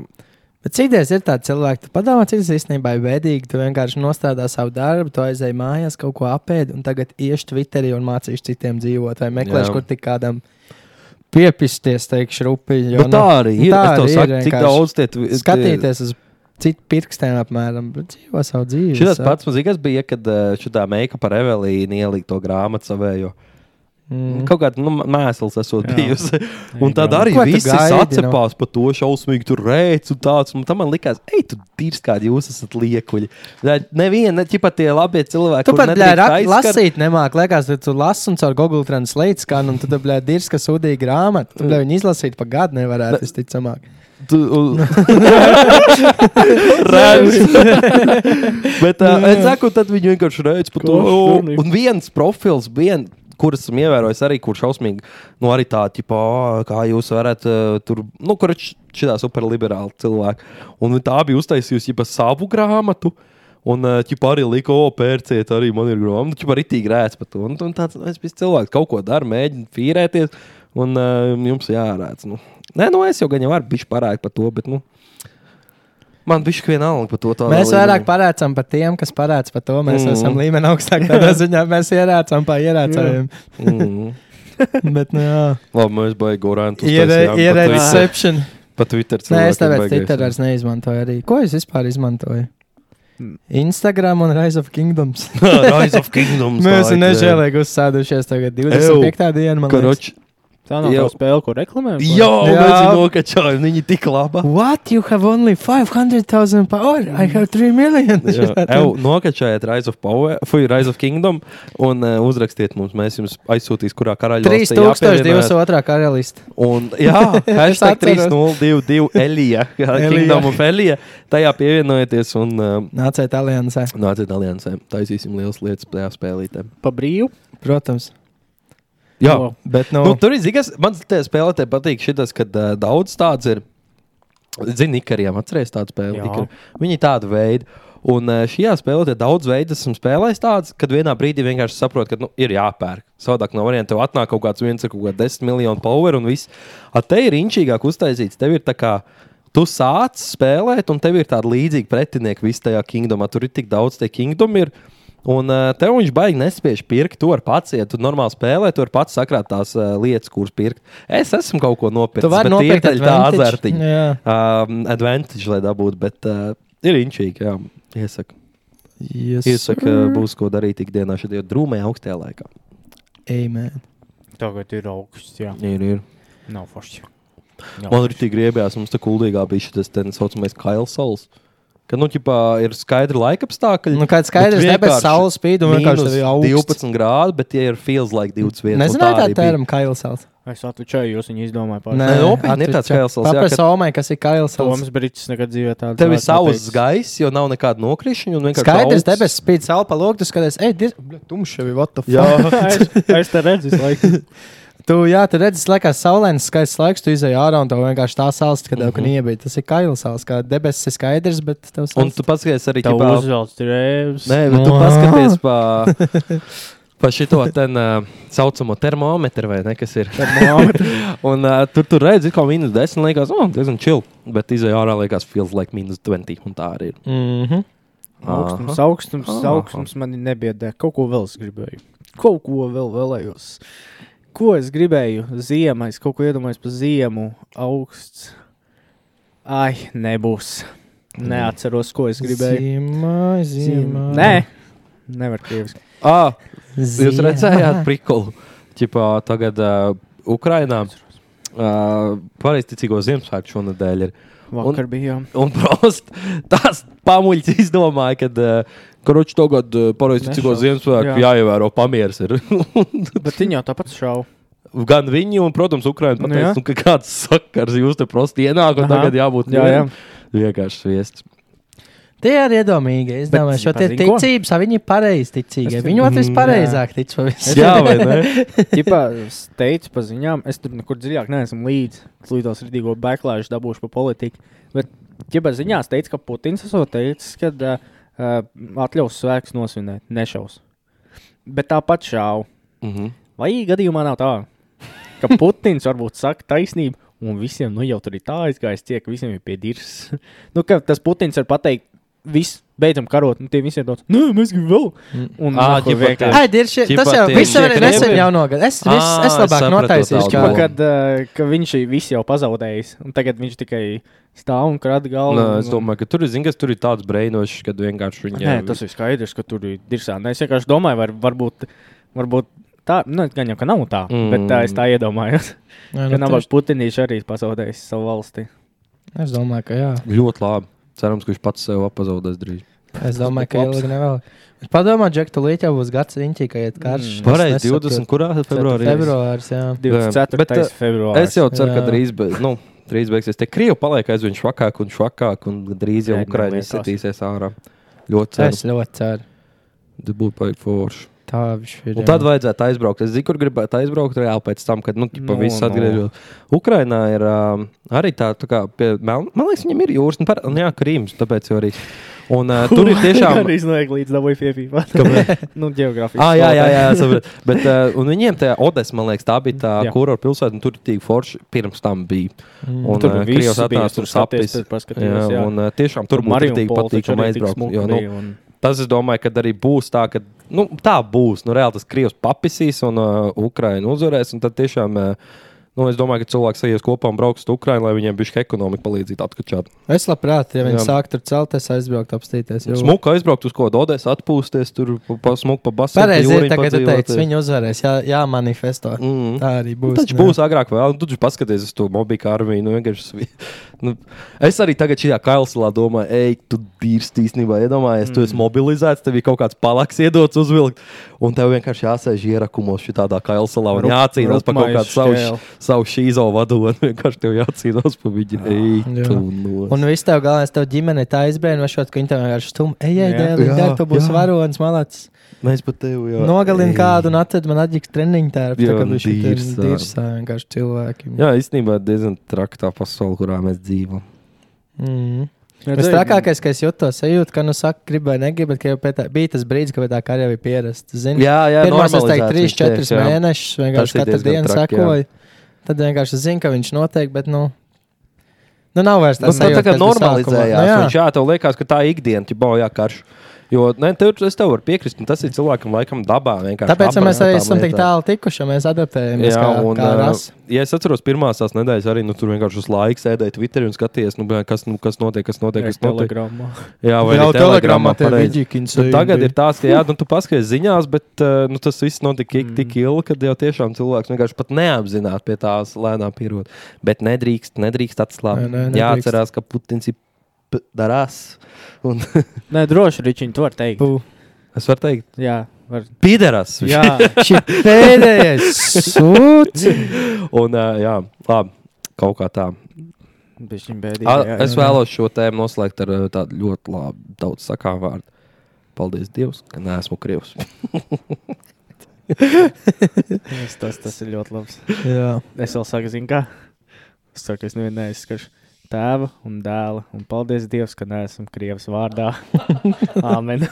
Bet citreiz ir tādi cilvēki, tu padomā, cik tas īstenībā ir bēdīgi. Tu vienkārši nostādā savu darbu, tu aizēji mājās, kaut ko apēdi, un tagad iešu Twitterī un mācīšu citiem dzīvot, vai meklēšu, kur tik kādam piepisties, teikšu, rupi. Bet tā arī ir. Tā arī saku, ir cik vienkārši daudz tie tie- Skatīties uz citu pirkstiem, apmēram, bet dzīvo savu dzīvi. Šis pats mazliet bija, kad eh, šitā meika par Evelīnu ielika to grāmatu savējo. Mm. Kaut kāda nu, mēsls esot Jā. bijusi. Un tad Grāmata. arī Ko visi gaidi, nu? atcepās par to šausmīgi, tur rēcis un tāds. Un tam man likās, ej, tu tīrs kādi jūs esat liekuļi. Neviena, ne ķipa tie labie cilvēki. Tu pat, rak, aizskart. lasīt nemāk. Liekas, ka tu lasi un caur Google Translate skan, un tu, bļā, dirs, ka sūdīja grāmatu. Tu, bļā, viņu izlasīt pa gadu nevarētu, visticamāk. Tu, un... <laughs> Redz. <laughs> Bet uh, es saku, tad viņi vienkārši redz par to. Un, viens profils, vien, kurus esmu ievērojis arī, kurš šausmīgi, nu arī tā, ķipā, kā jūs varat uh, tur, nu, kur šitā superliberāli cilvēki. Un tā bija uztaisījusi ķipa savu grāmatu. Un ķipa arī lika, o, pērciet, arī man ir grāmata. Ķipa arī tīk rēc par to. Un, un tāds, es biju cilvēks, kaut ko dara, mēģina fīrēties. Un uh, jums jārēc. Nu. Nē, nu es jau gan jau varu bišķi parādīt par to, bet, nu, man bišķi vienalga par to. Mēs vairāk parācām par tiem, kas parāda par to. Mēs Mm. esam līmenī augstāk. <laughs> Tādā ziņā mēs ierācām pa ierācējiem. Mm. <laughs> Bet, nu, jā. Labi, mēs baigām Orantu. Ierēģēsim. Pa Twitter. Nē, es tāpēc. Twitter vairs neizmantoju arī. Ko es vispār izmantoju? Instagram un Rise of Kingdoms. <laughs> Rise of Kingdoms. Mēs ir, nežēlīgi uzsēdušies tagad 25. dienu. Tā nav Jau. spēle, ko reklamē. Jā, Jā. mēs viņu nokačājām. Viņi tik labi. What? You have only 500,000 power? I have 3 million. <laughs> Evo, nokačājiet Rise of Power, <laughs> fui, Rise of Kingdom un uh, uzrakstiet mums. Mēs jums aizsūtīs, kurā karaļa 3202 karalisti. Un, jā, <laughs> hashtag atceros. 3022 Elija, Elija. Kingdom of Elija. Tajā pievienojieties un uh, Nāciet aliansē. nāciet aliansē. Taisīsim lielas lietas tajā spēlītē. Pa brīvu. Protams. Jā, O, Bet, nu, Nu, tur ir zināms, man tajā spēlē te patīk šis, kad uh, daudz tāds ir. Zini, Ikariem atceries tādu spēli. Ikari. Viņi ir tādu veidu. Un uh, šajā spēlē te daudz veidu esmu spēlējis tāds, kad vienā brīdī vienkārši saprotu, ka nu, ir jāpērk. Savādāk nav variantu. Tev atnāk kaut kāds viens ar kaut kādu desmit miljonu power un viss. A te ir inčīgāk uztaisīts. Tev ir tā kā. Tu sāc spēlēt, un tev ir tāda līdzīga pretinieka visā tajā kingdomā. Tur ir tik daudz tie kingdomi. Ir. Un uh, tev viņš baigi nespēj pirkt, to var pats, ja tu normāli spēlē, tu vari pats sakrāt tās uh, lietas, kuras pirkt. Es esmu kaut ko nopircis. tu vari bet tie ir nopirkt tā. Jā. Um, advantage, lai dabūtu, bet uh, ir inčīgi, jā, iesaka. Yes, Iesaka, būs ko darīt ikdienā šajā drūmajā augstajā laikā. Amen. Tagad ir augsts. Jā, Ir, ir. nav forši. Man arī tik griebjās, mums tā kuldīgā bija šis tā saucamais Kails Sols. Ka, nu, ķipā, ir skaidri laika apstākļi. Nu, kāds skaidrs, bet debes vienkārši saule spīd un vienkārši tev ir augsts. 12 grādi, bet tie ir feels like 21. un Nezināju, tā arī bija. tēram Kailsals. Es atvečēju, jūs viņu izdomājāt. Nē, nopietni, ir tāds Kailsals, jā, Paprasa ka- Somai, kas ir Kailsals. Toms Brīsīs nekad dzīvē tādu. Tev ir savs gaiss, jo nav nekāda nokrišņa. un vienkārši Skaidrs, debesis spīd saule pa logu, tu skaties, ej. Bļa, tumšs ir, what the fuck? Jā. <laughs> es, es te redzu, visu laiku. <laughs> Tu, jā, tu redzi, tas liekas saulains, skaists laiks, tu izēji ārā un tev vienkārši tā sāls, ka tev mm -hmm. iebīja. Tas ir Kailsals, kā debesis ir skaidrs, bet tev Un sāls. tu paskaties arī Tev ķipā, uzvelc drēbes. Nē, bet tu paskaties pa, <laughs> pa šito ten uh, saucamo termometru, vai ne, kas ir. <laughs> un uh, tur tur redzi, ka minus 10 liekas, oh, diezgan chill. Bet izējā ārā liekas, feels like minus 20. Un tā arī ir. Mm -hmm. Augstums, augstums, augstums man nebiedē. Kaut ko vēl es gribēju. Kaut ko vēl vēlējos. Ko es gribēju? Ziemā, es kaut ko iedomājos par ziemu. Augsts. Ai, nebūs. Neatceros, ko es gribēju. Zīmā, zīmā. Nē, nevar krieviski. Ah, jūs Ziemā. redzējāt prikolu? Ķipā tagad uh, Ukrainā uh, pareizticīgo Ziemassvētku šonadēļ ir. Vakar bija. jā. Un prost, tās pamuļas izdomāja, ka uh, Kroķis tagad uh, pareizticīgo Nešaus. Ziemassvētku Jā. jāievēro pamieris. <laughs> Bet viņi jau tāpat šauja. Gan viņi, un, protams, Nu, pateica, jā. nu, ka kāds sakars jūs te prosti ienāk, un Aha. tagad jābūt Jā, jā. vienkārši sviests. Tie ir iedomīgi. Es Bet domāju, šo te zini ko? ticības, viņi ir pareizi ticīgi. Viņi otrs Mm, pareizāk tic pa visu. Jā, vai ne? <laughs> Tipā es teicu pa ziņām, es tur nekur dziļāk neesmu līdzi. Es līdos rītīgo backlash dabūšu pa politiku. Bet ķipā ziņās teica, ka Putins esot teicis, ka uh, atļaus svēks nosvinēt, nešaus. Bet tāpat šāvu. Mhm. Vai gadījumā nav tā, ka Putins varbūt saka taisnību, un visiem nu, jau tur ir tā aizgājis, tie, ka visiem ir pie dirzs. <laughs> nu, ka tas Putins var pateikt, viss, beidzam karot, un tie visi ir tāds, nē, mēs gribam vēl. Un, Ā, nahu, ķipa, vienkārši- Ai, dirši, Ķipa tas jau viss arī šie nesen jau nogad. Es, viss, es es labāk notaisīšu. Kā. Kad, ka viņš ir viss jau pazaudējis, un tagad viņš tikai stāv un krāta galvu. Nē, un- es domāju, ka tur ir, zin, kas, tur ir tāds brainošs, kad vienkārši viņi Nē, tas ir skaidrs, ka tur ir dirzā. Nē, es vienkārši domāju, var, varbūt, varbūt tā, nu, gan jau ka nav tā, mm. Mm. bet tā es tā iedomājos. Jā, Ka nu, nabaga tieši- Putinīši arī pazaudējis savu valsti. Es domāju, ka jā. Ļoti labi. Cerams, ka viņš pats sev pazaudēs drīz. Es domāju, ka ilgi nevēl. Bet Padomā, Džek, tu līdz jau būs gads riņķī, ka iet karš. Mm. Nesaprotu. 20. kurā februārī? Februārs, jā. 24. Bet, eh, februāris. Es jau ceru, ka Jā. drīz, be, nu, drīz beigsies. Tie krievi paliek aizvien švakāk un švakāk, un drīz jau Ukraiņa izsitīsies ārā. Ļoti ceru. Es ļoti ceru. Tas būtu paigi forši. Tā viņš ir. Un jā. tad vajadzētu aizbraukt. Es zinu, kur gribētu aizbraukt reāli pēc tam, kad nu, ķipa, Nu, viss nu. atgriežas. Ukrainā ir um, arī tā, tā kā pie Meln... Man liekas, viņam ir jūras, un, par... un jā, Krīms, tāpēc arī. Un uh, tur ir <laughs> tiešām. Arī iznāk līdz dabūju piepīpā. <laughs> nu, geogrāfiski. Ah, jā, jā, jā, sapratu. Bet, uh, un viņiem tajā Odessa, man liekas, tā bija tā Jā. kurorta pilsēta, un tur tik forši pirms tam bija. Mm. Un, Tur uh, viss Krievs bija, atnāca tur sapnis. Jā, jā. un uh, tiešām tur būtu tik patīkami aizbraukt. Jo, nu, un... tas, es domāju, ka arī būs tā, ka nu, tā būs. Nu, reāli tas Krievs papisīs un uh, Ukraina uzvarēs. Un tad tiešām, uh, nu, es domāju, ka cilvēks ejies kopā un brauks uz Ukrainu, lai viņiem bija ekonomika palīdzītu atkačāt. Es labprāt, ja viņi Jā. sāk tur celties, aizbraukt, apstīties. jo- Smuka aizbraukt uz ko dodēs, atpūsties, tur pa, smuku pa basēnu. Pareizi ir, tagad tu teici, viņi uzvarēs, jā, jā manifesto. Mm. Tā arī būs. Taču jā. būs agrāk, vai vēlāk. Tu taču paskaties uz to mobilu armiju. Nu, vienkārši <laughs> nu, es arī tagad šajā kailslā domāju, ej, tu dirsti īstenībā. Iedomājies, mm. tu esi mobilizēts, tev ir kaut kāds palaks iedots uzvilkt, un tev vienkārši jāsēž ierakumos šādā kailslā un jācīnās par kaut kādu savu. Savu šīzo vadonu. <laughs> Vienkārši tev jācīnās par viņu. Ej, no. Un viss tev galvenais, tev ģimene tā aizbrēnošot, ka viņi tev vienkārši stum, ej, ej, dēļ, Jā, tu būsi jā. varonis, malacis. Mēs pat tevi jau Nogalini kādu un atved man atģiks treniņu tērpu, Jā, tā ir dirsā vienkārši cilvēkiem. Jā, īstenībā diezgan traki tā pasaule, kurā mēs dzīvojam. Mm. Tas trakākais, ka es jutos, sajūtu, ka, nu, saka, gribēju, negribu, bet ka jau tā, bija tas brīdis, kad tā jau bija pierasta. Zini, Jā, jā, Pirmās, es teiktu, normalizēts 3, viņš tieši, 4 jā. mēnešus Tas vienkārši katru dienu traki, jā. Tad vienkārši zinu, ka viņš notiek, bet, nu, nu nav vairs Nu, tāds tā tā kā normalizējās. Nu, jā, jā tev liekas, ka tā ir ikdiena, ja bojā karš. Jo ne, tev, es tev varu piekrist, un tas ir cilvēkam laikam dabā. vienkārši Tāpēc ja mēs arī esam tik tālu tikuši, ja mēs adaptējamies Jā, kā, un, kā rasa. ja es atceros, pirmās tās nedēļas arī nu, tur vienkārši uz laiku sēdēju Twitterī un skatījos, nu, bļā, kas, nu, kas notiek, kas notiek. Kas notiek. Telegramā. Jā, vai arī telegramā pareizi. Nu, tagad ir tāds, ka jā, nu, tu paskaties ziņās, bet uh, nu, tas viss notika tik, Mm. tik ilgi, ka jau tiešām cilvēks vienkārši pat neapzināti pie tās lēnām pierod. Bet nedrīkst, nedrīkst atslābt. Jāatcerās, ka Putins ir darās. Un <laughs> Nē, droši Ričiņ, tu vari teikt. Pū. es varu teikt, Jā, var. pīderas. Jā, <laughs> Šī pēdējais sūds. Un, uh, jā, labi, kaut kā tā. bēdīgi. A, jā, es vēlos šo tēmu noslēgt ar tādu ļoti labu, daudz sakām vārdu. Paldies Dievam, ka neesmu krievs. Tas, tas, tas ir ļoti labs. Jā. Es vēl saku, zinu, kā. Es saku, es nevienu neizskašu tēva un dēla. Un paldies Dievam, ka neesam Krievijas vārdā. <laughs> Āmen.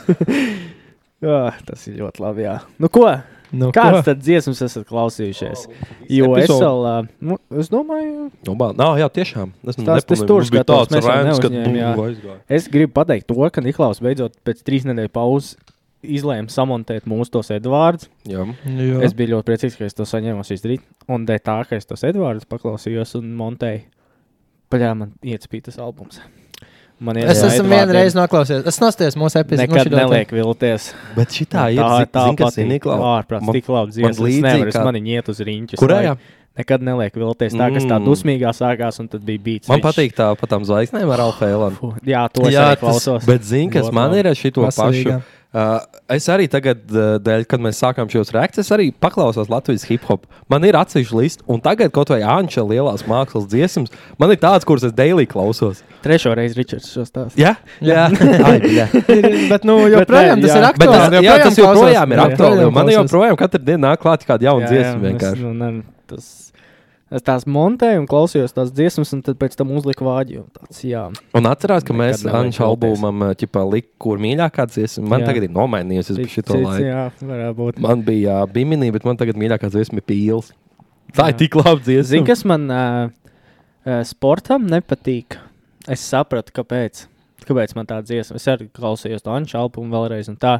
jā, <laughs> tas ir ļoti labi. Jā. Nu, ko? Nu, Kāds ko? tad dziesmas esat klausījušies? Jo es vēl, nu, es domāju, bā, nā, jā, tiešām. Es Tas- tas tur mēs vēl neuzņēmām, jā. aizgāju. es gribu pateikt to, ka Niklaus beidzot pēc trīs nedēļu pauzes izlēma samontēt mūsu tos Edvardus. Jā. Jā. Es biju ļoti priecīgs, ka es to saņēmu izdarīt. Un tā, ka es tos Edvardus paklausījos un montēju, paļā man iecpīja tas albums. Man Es esmu vienreiz noklausījies. Es nostājos mūsu epizodē. Nekad neliek vilties. Bet šī tā ir. tā, zin- tā ir patīk. Niklaus? Ārprāts, Man- tik labi man dziesmas. Es līdzīgi nevaru, es mani iet uz riņķu. Kurā jā? Nekad neliek vilties tā, kas tā Mm. dusmīgā sākās un tad bija bijis. Man patīk tā pa tām zvaigznēm ar Alfēlu. Jā, to es arī klausos. Bet zini, kas Ļoti man ir ar šito pašu? Uh, es arī tagad, uh, dēļ, kad mēs sākām šos es arī paklausos Latvijas hip hop. Man ir atsevišķa lista, un tagad kaut vai Anča lielās mākslas dziesmas, man ir tāds, kuras es daily klausos. Trešo reizi Ričards šo stāstu. Jā, jā. <laughs> Ai, jā. <laughs> Bet, nu, joprojām Bet, tas jā. ir Bet tas, aktuāli. jā, tas joprojām ir klausos. aktuāli. jo Man joprojām katru dienu nāk klāt kāda jauna dziesma es, vienkārši. nu, ne, tas, es tās montēju un klausījos tās dziesmas, un tad pēc tam uzliku vāģi. un Tāds, jā, Un atcerās, ka Nekad mēs Anča albumam liku, kur mīļākā dziesma. Man Jā. tagad ir nomainījusies šito Cits, laiku. Jā, varētu būt. Man bija bimini, bet man tagad mīļākā dziesma ir pīls. Tā ir Jā. tik laba dziesma. Zini, kas man uh, sportam nepatīk? Es sapratu, kāpēc. Kāpēc man tā dziesma? Es arī klausījos to Anča albumu vēlreiz. un Tā.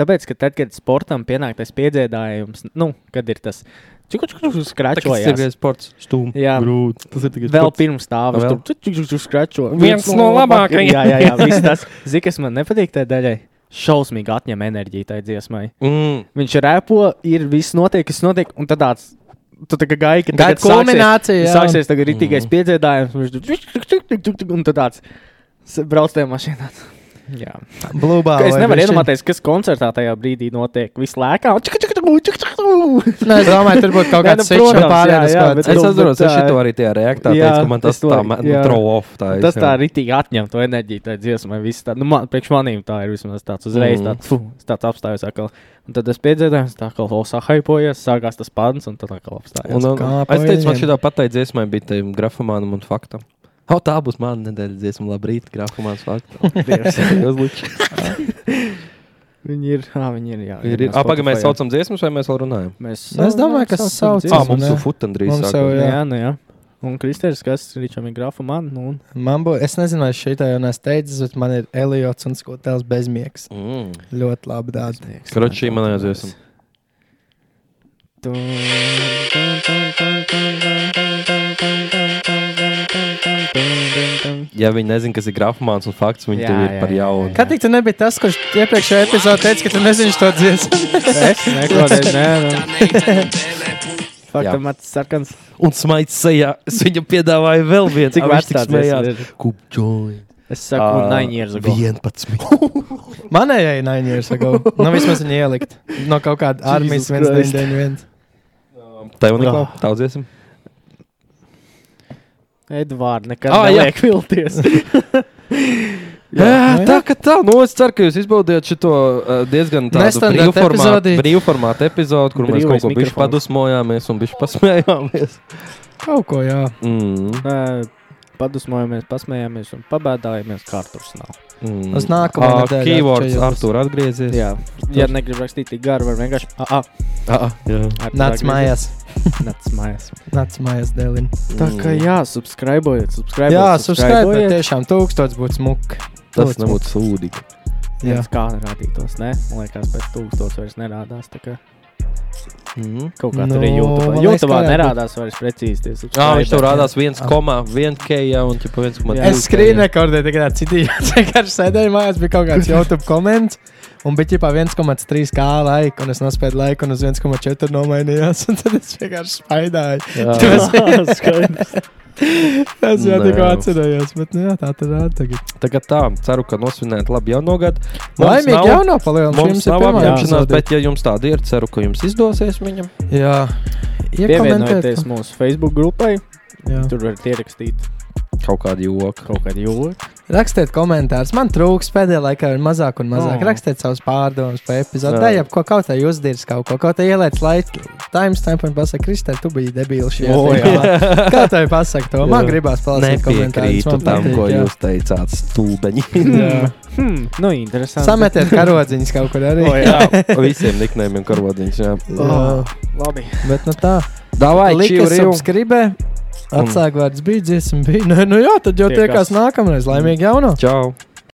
Tāpēc, ka tad, kad sportam pienāk tas piediedājums, nu, kad ir tas Tas skračojums, ir tikai sports, stūms, Jā. grūti. Tas ir tikai Vēl sports. pirms tam Vēl? tur skračo. Viens no labākajiem. Jā, jā, jā. <laughs> viss Tas, zini, kas man nepatīk tajā daļai. šausmīgi atņem enerģiju tai dziesmai. Mm. Viņš repo, ir viss notiek, kas notiek, un tad tāds. Tu tā kā gaidi, ka Gaidi tagad sāksies- kulmināciju, jā. Sāksies tagad rītīgais piedziedājums, tuk, tuk, un tad tāds brauc tajā mašīnā. Jā. Blūbā. Es nevaru iedomāties, kas koncertā tajā brīdī notiek. Viss lēkā. Nē, es domāju, tur būtu kaut <laughs> nu, protams, jā, pārējais. Es bet atceros, es tā- šito arī tajā reaktā Jā, teicu, ka man tas to tā man throw off. Tā, Tas tā jā. rītīgi atņem to enerģiju, tā dziesma. viss Tā, nu, man, priekš manīm tā ir vismaz tāds uzreiz, Mm. tāds, fu, es tāds apstājos atkal. Un tad es piedzēdāju, tā kā vēl sahaipojies, sākās tas pants, un tad atkal apstājos. Un, un, kā es teicu, man šī pateikt dziesmai bija tam grafomānam un faktam. O, tā būs mana nedēļas dziesma, labrīt, grafomāns fakts. Uzliks. Viņi ir, ā, viņi ir, jā. Ir, ir. no Apagaid, mēs saucam dziesmas, vai mēs vēl runājam? Mēs, Nu, es domāju, ka sauc Ah, mums jau futan drīz Mums sākās. jau, Jā, jā. nu jā. Un Kristēns, kas ir Ričam grafu man, nu, un Man būs, es nezinu, vai šī tā jau nesteidzas, bet man ir Eliots un skotēls bezmiegs. Mm. Ļoti labi dādi. Kroč, šī manā dziesma. Tum, tum, tum, tum, tum, tum, Ja viņi nezina, kas ir grafomāns un fakts, viņi Jā, tev ir par jaunu. Kad tik tu nebija tas, kurš iepriekšējā epizodē teica, ka tu nezini to dziesmu? <laughs> Es neklādēju, nē, nē. Faktam, mats sarkans. Un smaids sejā. Es viņam piedāvāju vēl vienu. Cik tik tāds smējās. ir? Kupčoji. Es saku, nine years ago. 11. <laughs> Manējai nine years ago. Nu, vismaz viņa ielikt. No kaut kāda <laughs> armijas Jesus Christ. 1991. Tev nekā? Edvārds, nekad Ah, jā. neliek vilties. <laughs> <laughs> Jā, tā kā tā. Nu, es ceru, ka jūs izbaudījāt šo uh, diezgan tādu Nestandarta brīvformātu epizodīti. brīvformātu epizodu, kur mēs Brīvais kaut ko bišķi padusmojāmies un bišķi pasmējāmies. Kaut ko, jā. Mm. Ē, Padusmojamies, pasmējāmies un pabēdājāmies, kā tur nav. Mm. Uz nākamo Ā, nedēļu Keywords. Artur atgriezies. Jā, ja negrib rakstīt tik garu, var vienkārši. Ah, ah, Ah, jā. Artur <laughs> Nāc mājās. Nāc mājās. Nāc mājās, Dēlin. Tā kā jā, subscribojiet, subscribojiet. Jā, subscribe, tiešām tūkstots būtu smuki. Tas nebūtu sūdīgi. Jā, kā rādītos, ne? Man liekas, pēc tūkstotis vairs nerādās. tā kā Mm. Kaut kā Nu, tur ir ka varētu nerādās vairs precīzi. tie Jā, viņš subscriberi. tur rādās 1,1K jau un tipa 1,2. Jā. Es skrīnu rekordēju, tikai tāds cits. Vienkārši sēdēju mājās, bija kaut kāds YouTube komentārs. Un bija jau 1,3K laika, un es nospēju laiku, un uz 1,4 nomainījās. <laughs> Un tad es vienkārši spaidāju. Jā. Tas- <laughs> Skaidrs. Es jau tikko atcerējos, bet nu, jā, tā tur rāda tagad. Tagad tā, ceru, ka nosvinēt labi jauno gadu. Laimīgi jauno palielinājumu. Mums nav apņemšanās, bet, ja jums tāda ir, ceru, ka jums izdosies viņam. Jā, Pievienojieties mūsu Facebook grupai. Jā. Tur varat ierakstīt Kaut kādu joku. kaut kādu jūlu. Rakstiet komentārus. Man trūks pēdējā laikā ir mazāk un mazāk. Oh. Oh. Rakstiet savus pārdomus par epizodu. Jā. Tā jau ko kaut kā uzdirs kaut ko. Kaut kā ieliec laiku. Timestamp un pasaka, Kristē, tu biji debīls šajā. O, tēmā." Kā tev pasaka to? Man Jā. gribās palasīt komentārus. Man tam, patīk, ko jā. jūs teicāt, stulbeņi. <laughs> Jā. Hmm, nu, interesanti. Sametiet karodziņus kaut kur arī. O, jā. <laughs> Visiem niknējumiem karodiņš. Jā. Jā. Labi. Bet nu tā. Davai, Lika čiu, riu. subscribē. Atsāk vārds bija dziesma. Bija. Nu, nu jā, tad jau Tiekās. tiekās nākamreiz. Laimīgi jauno! Čau!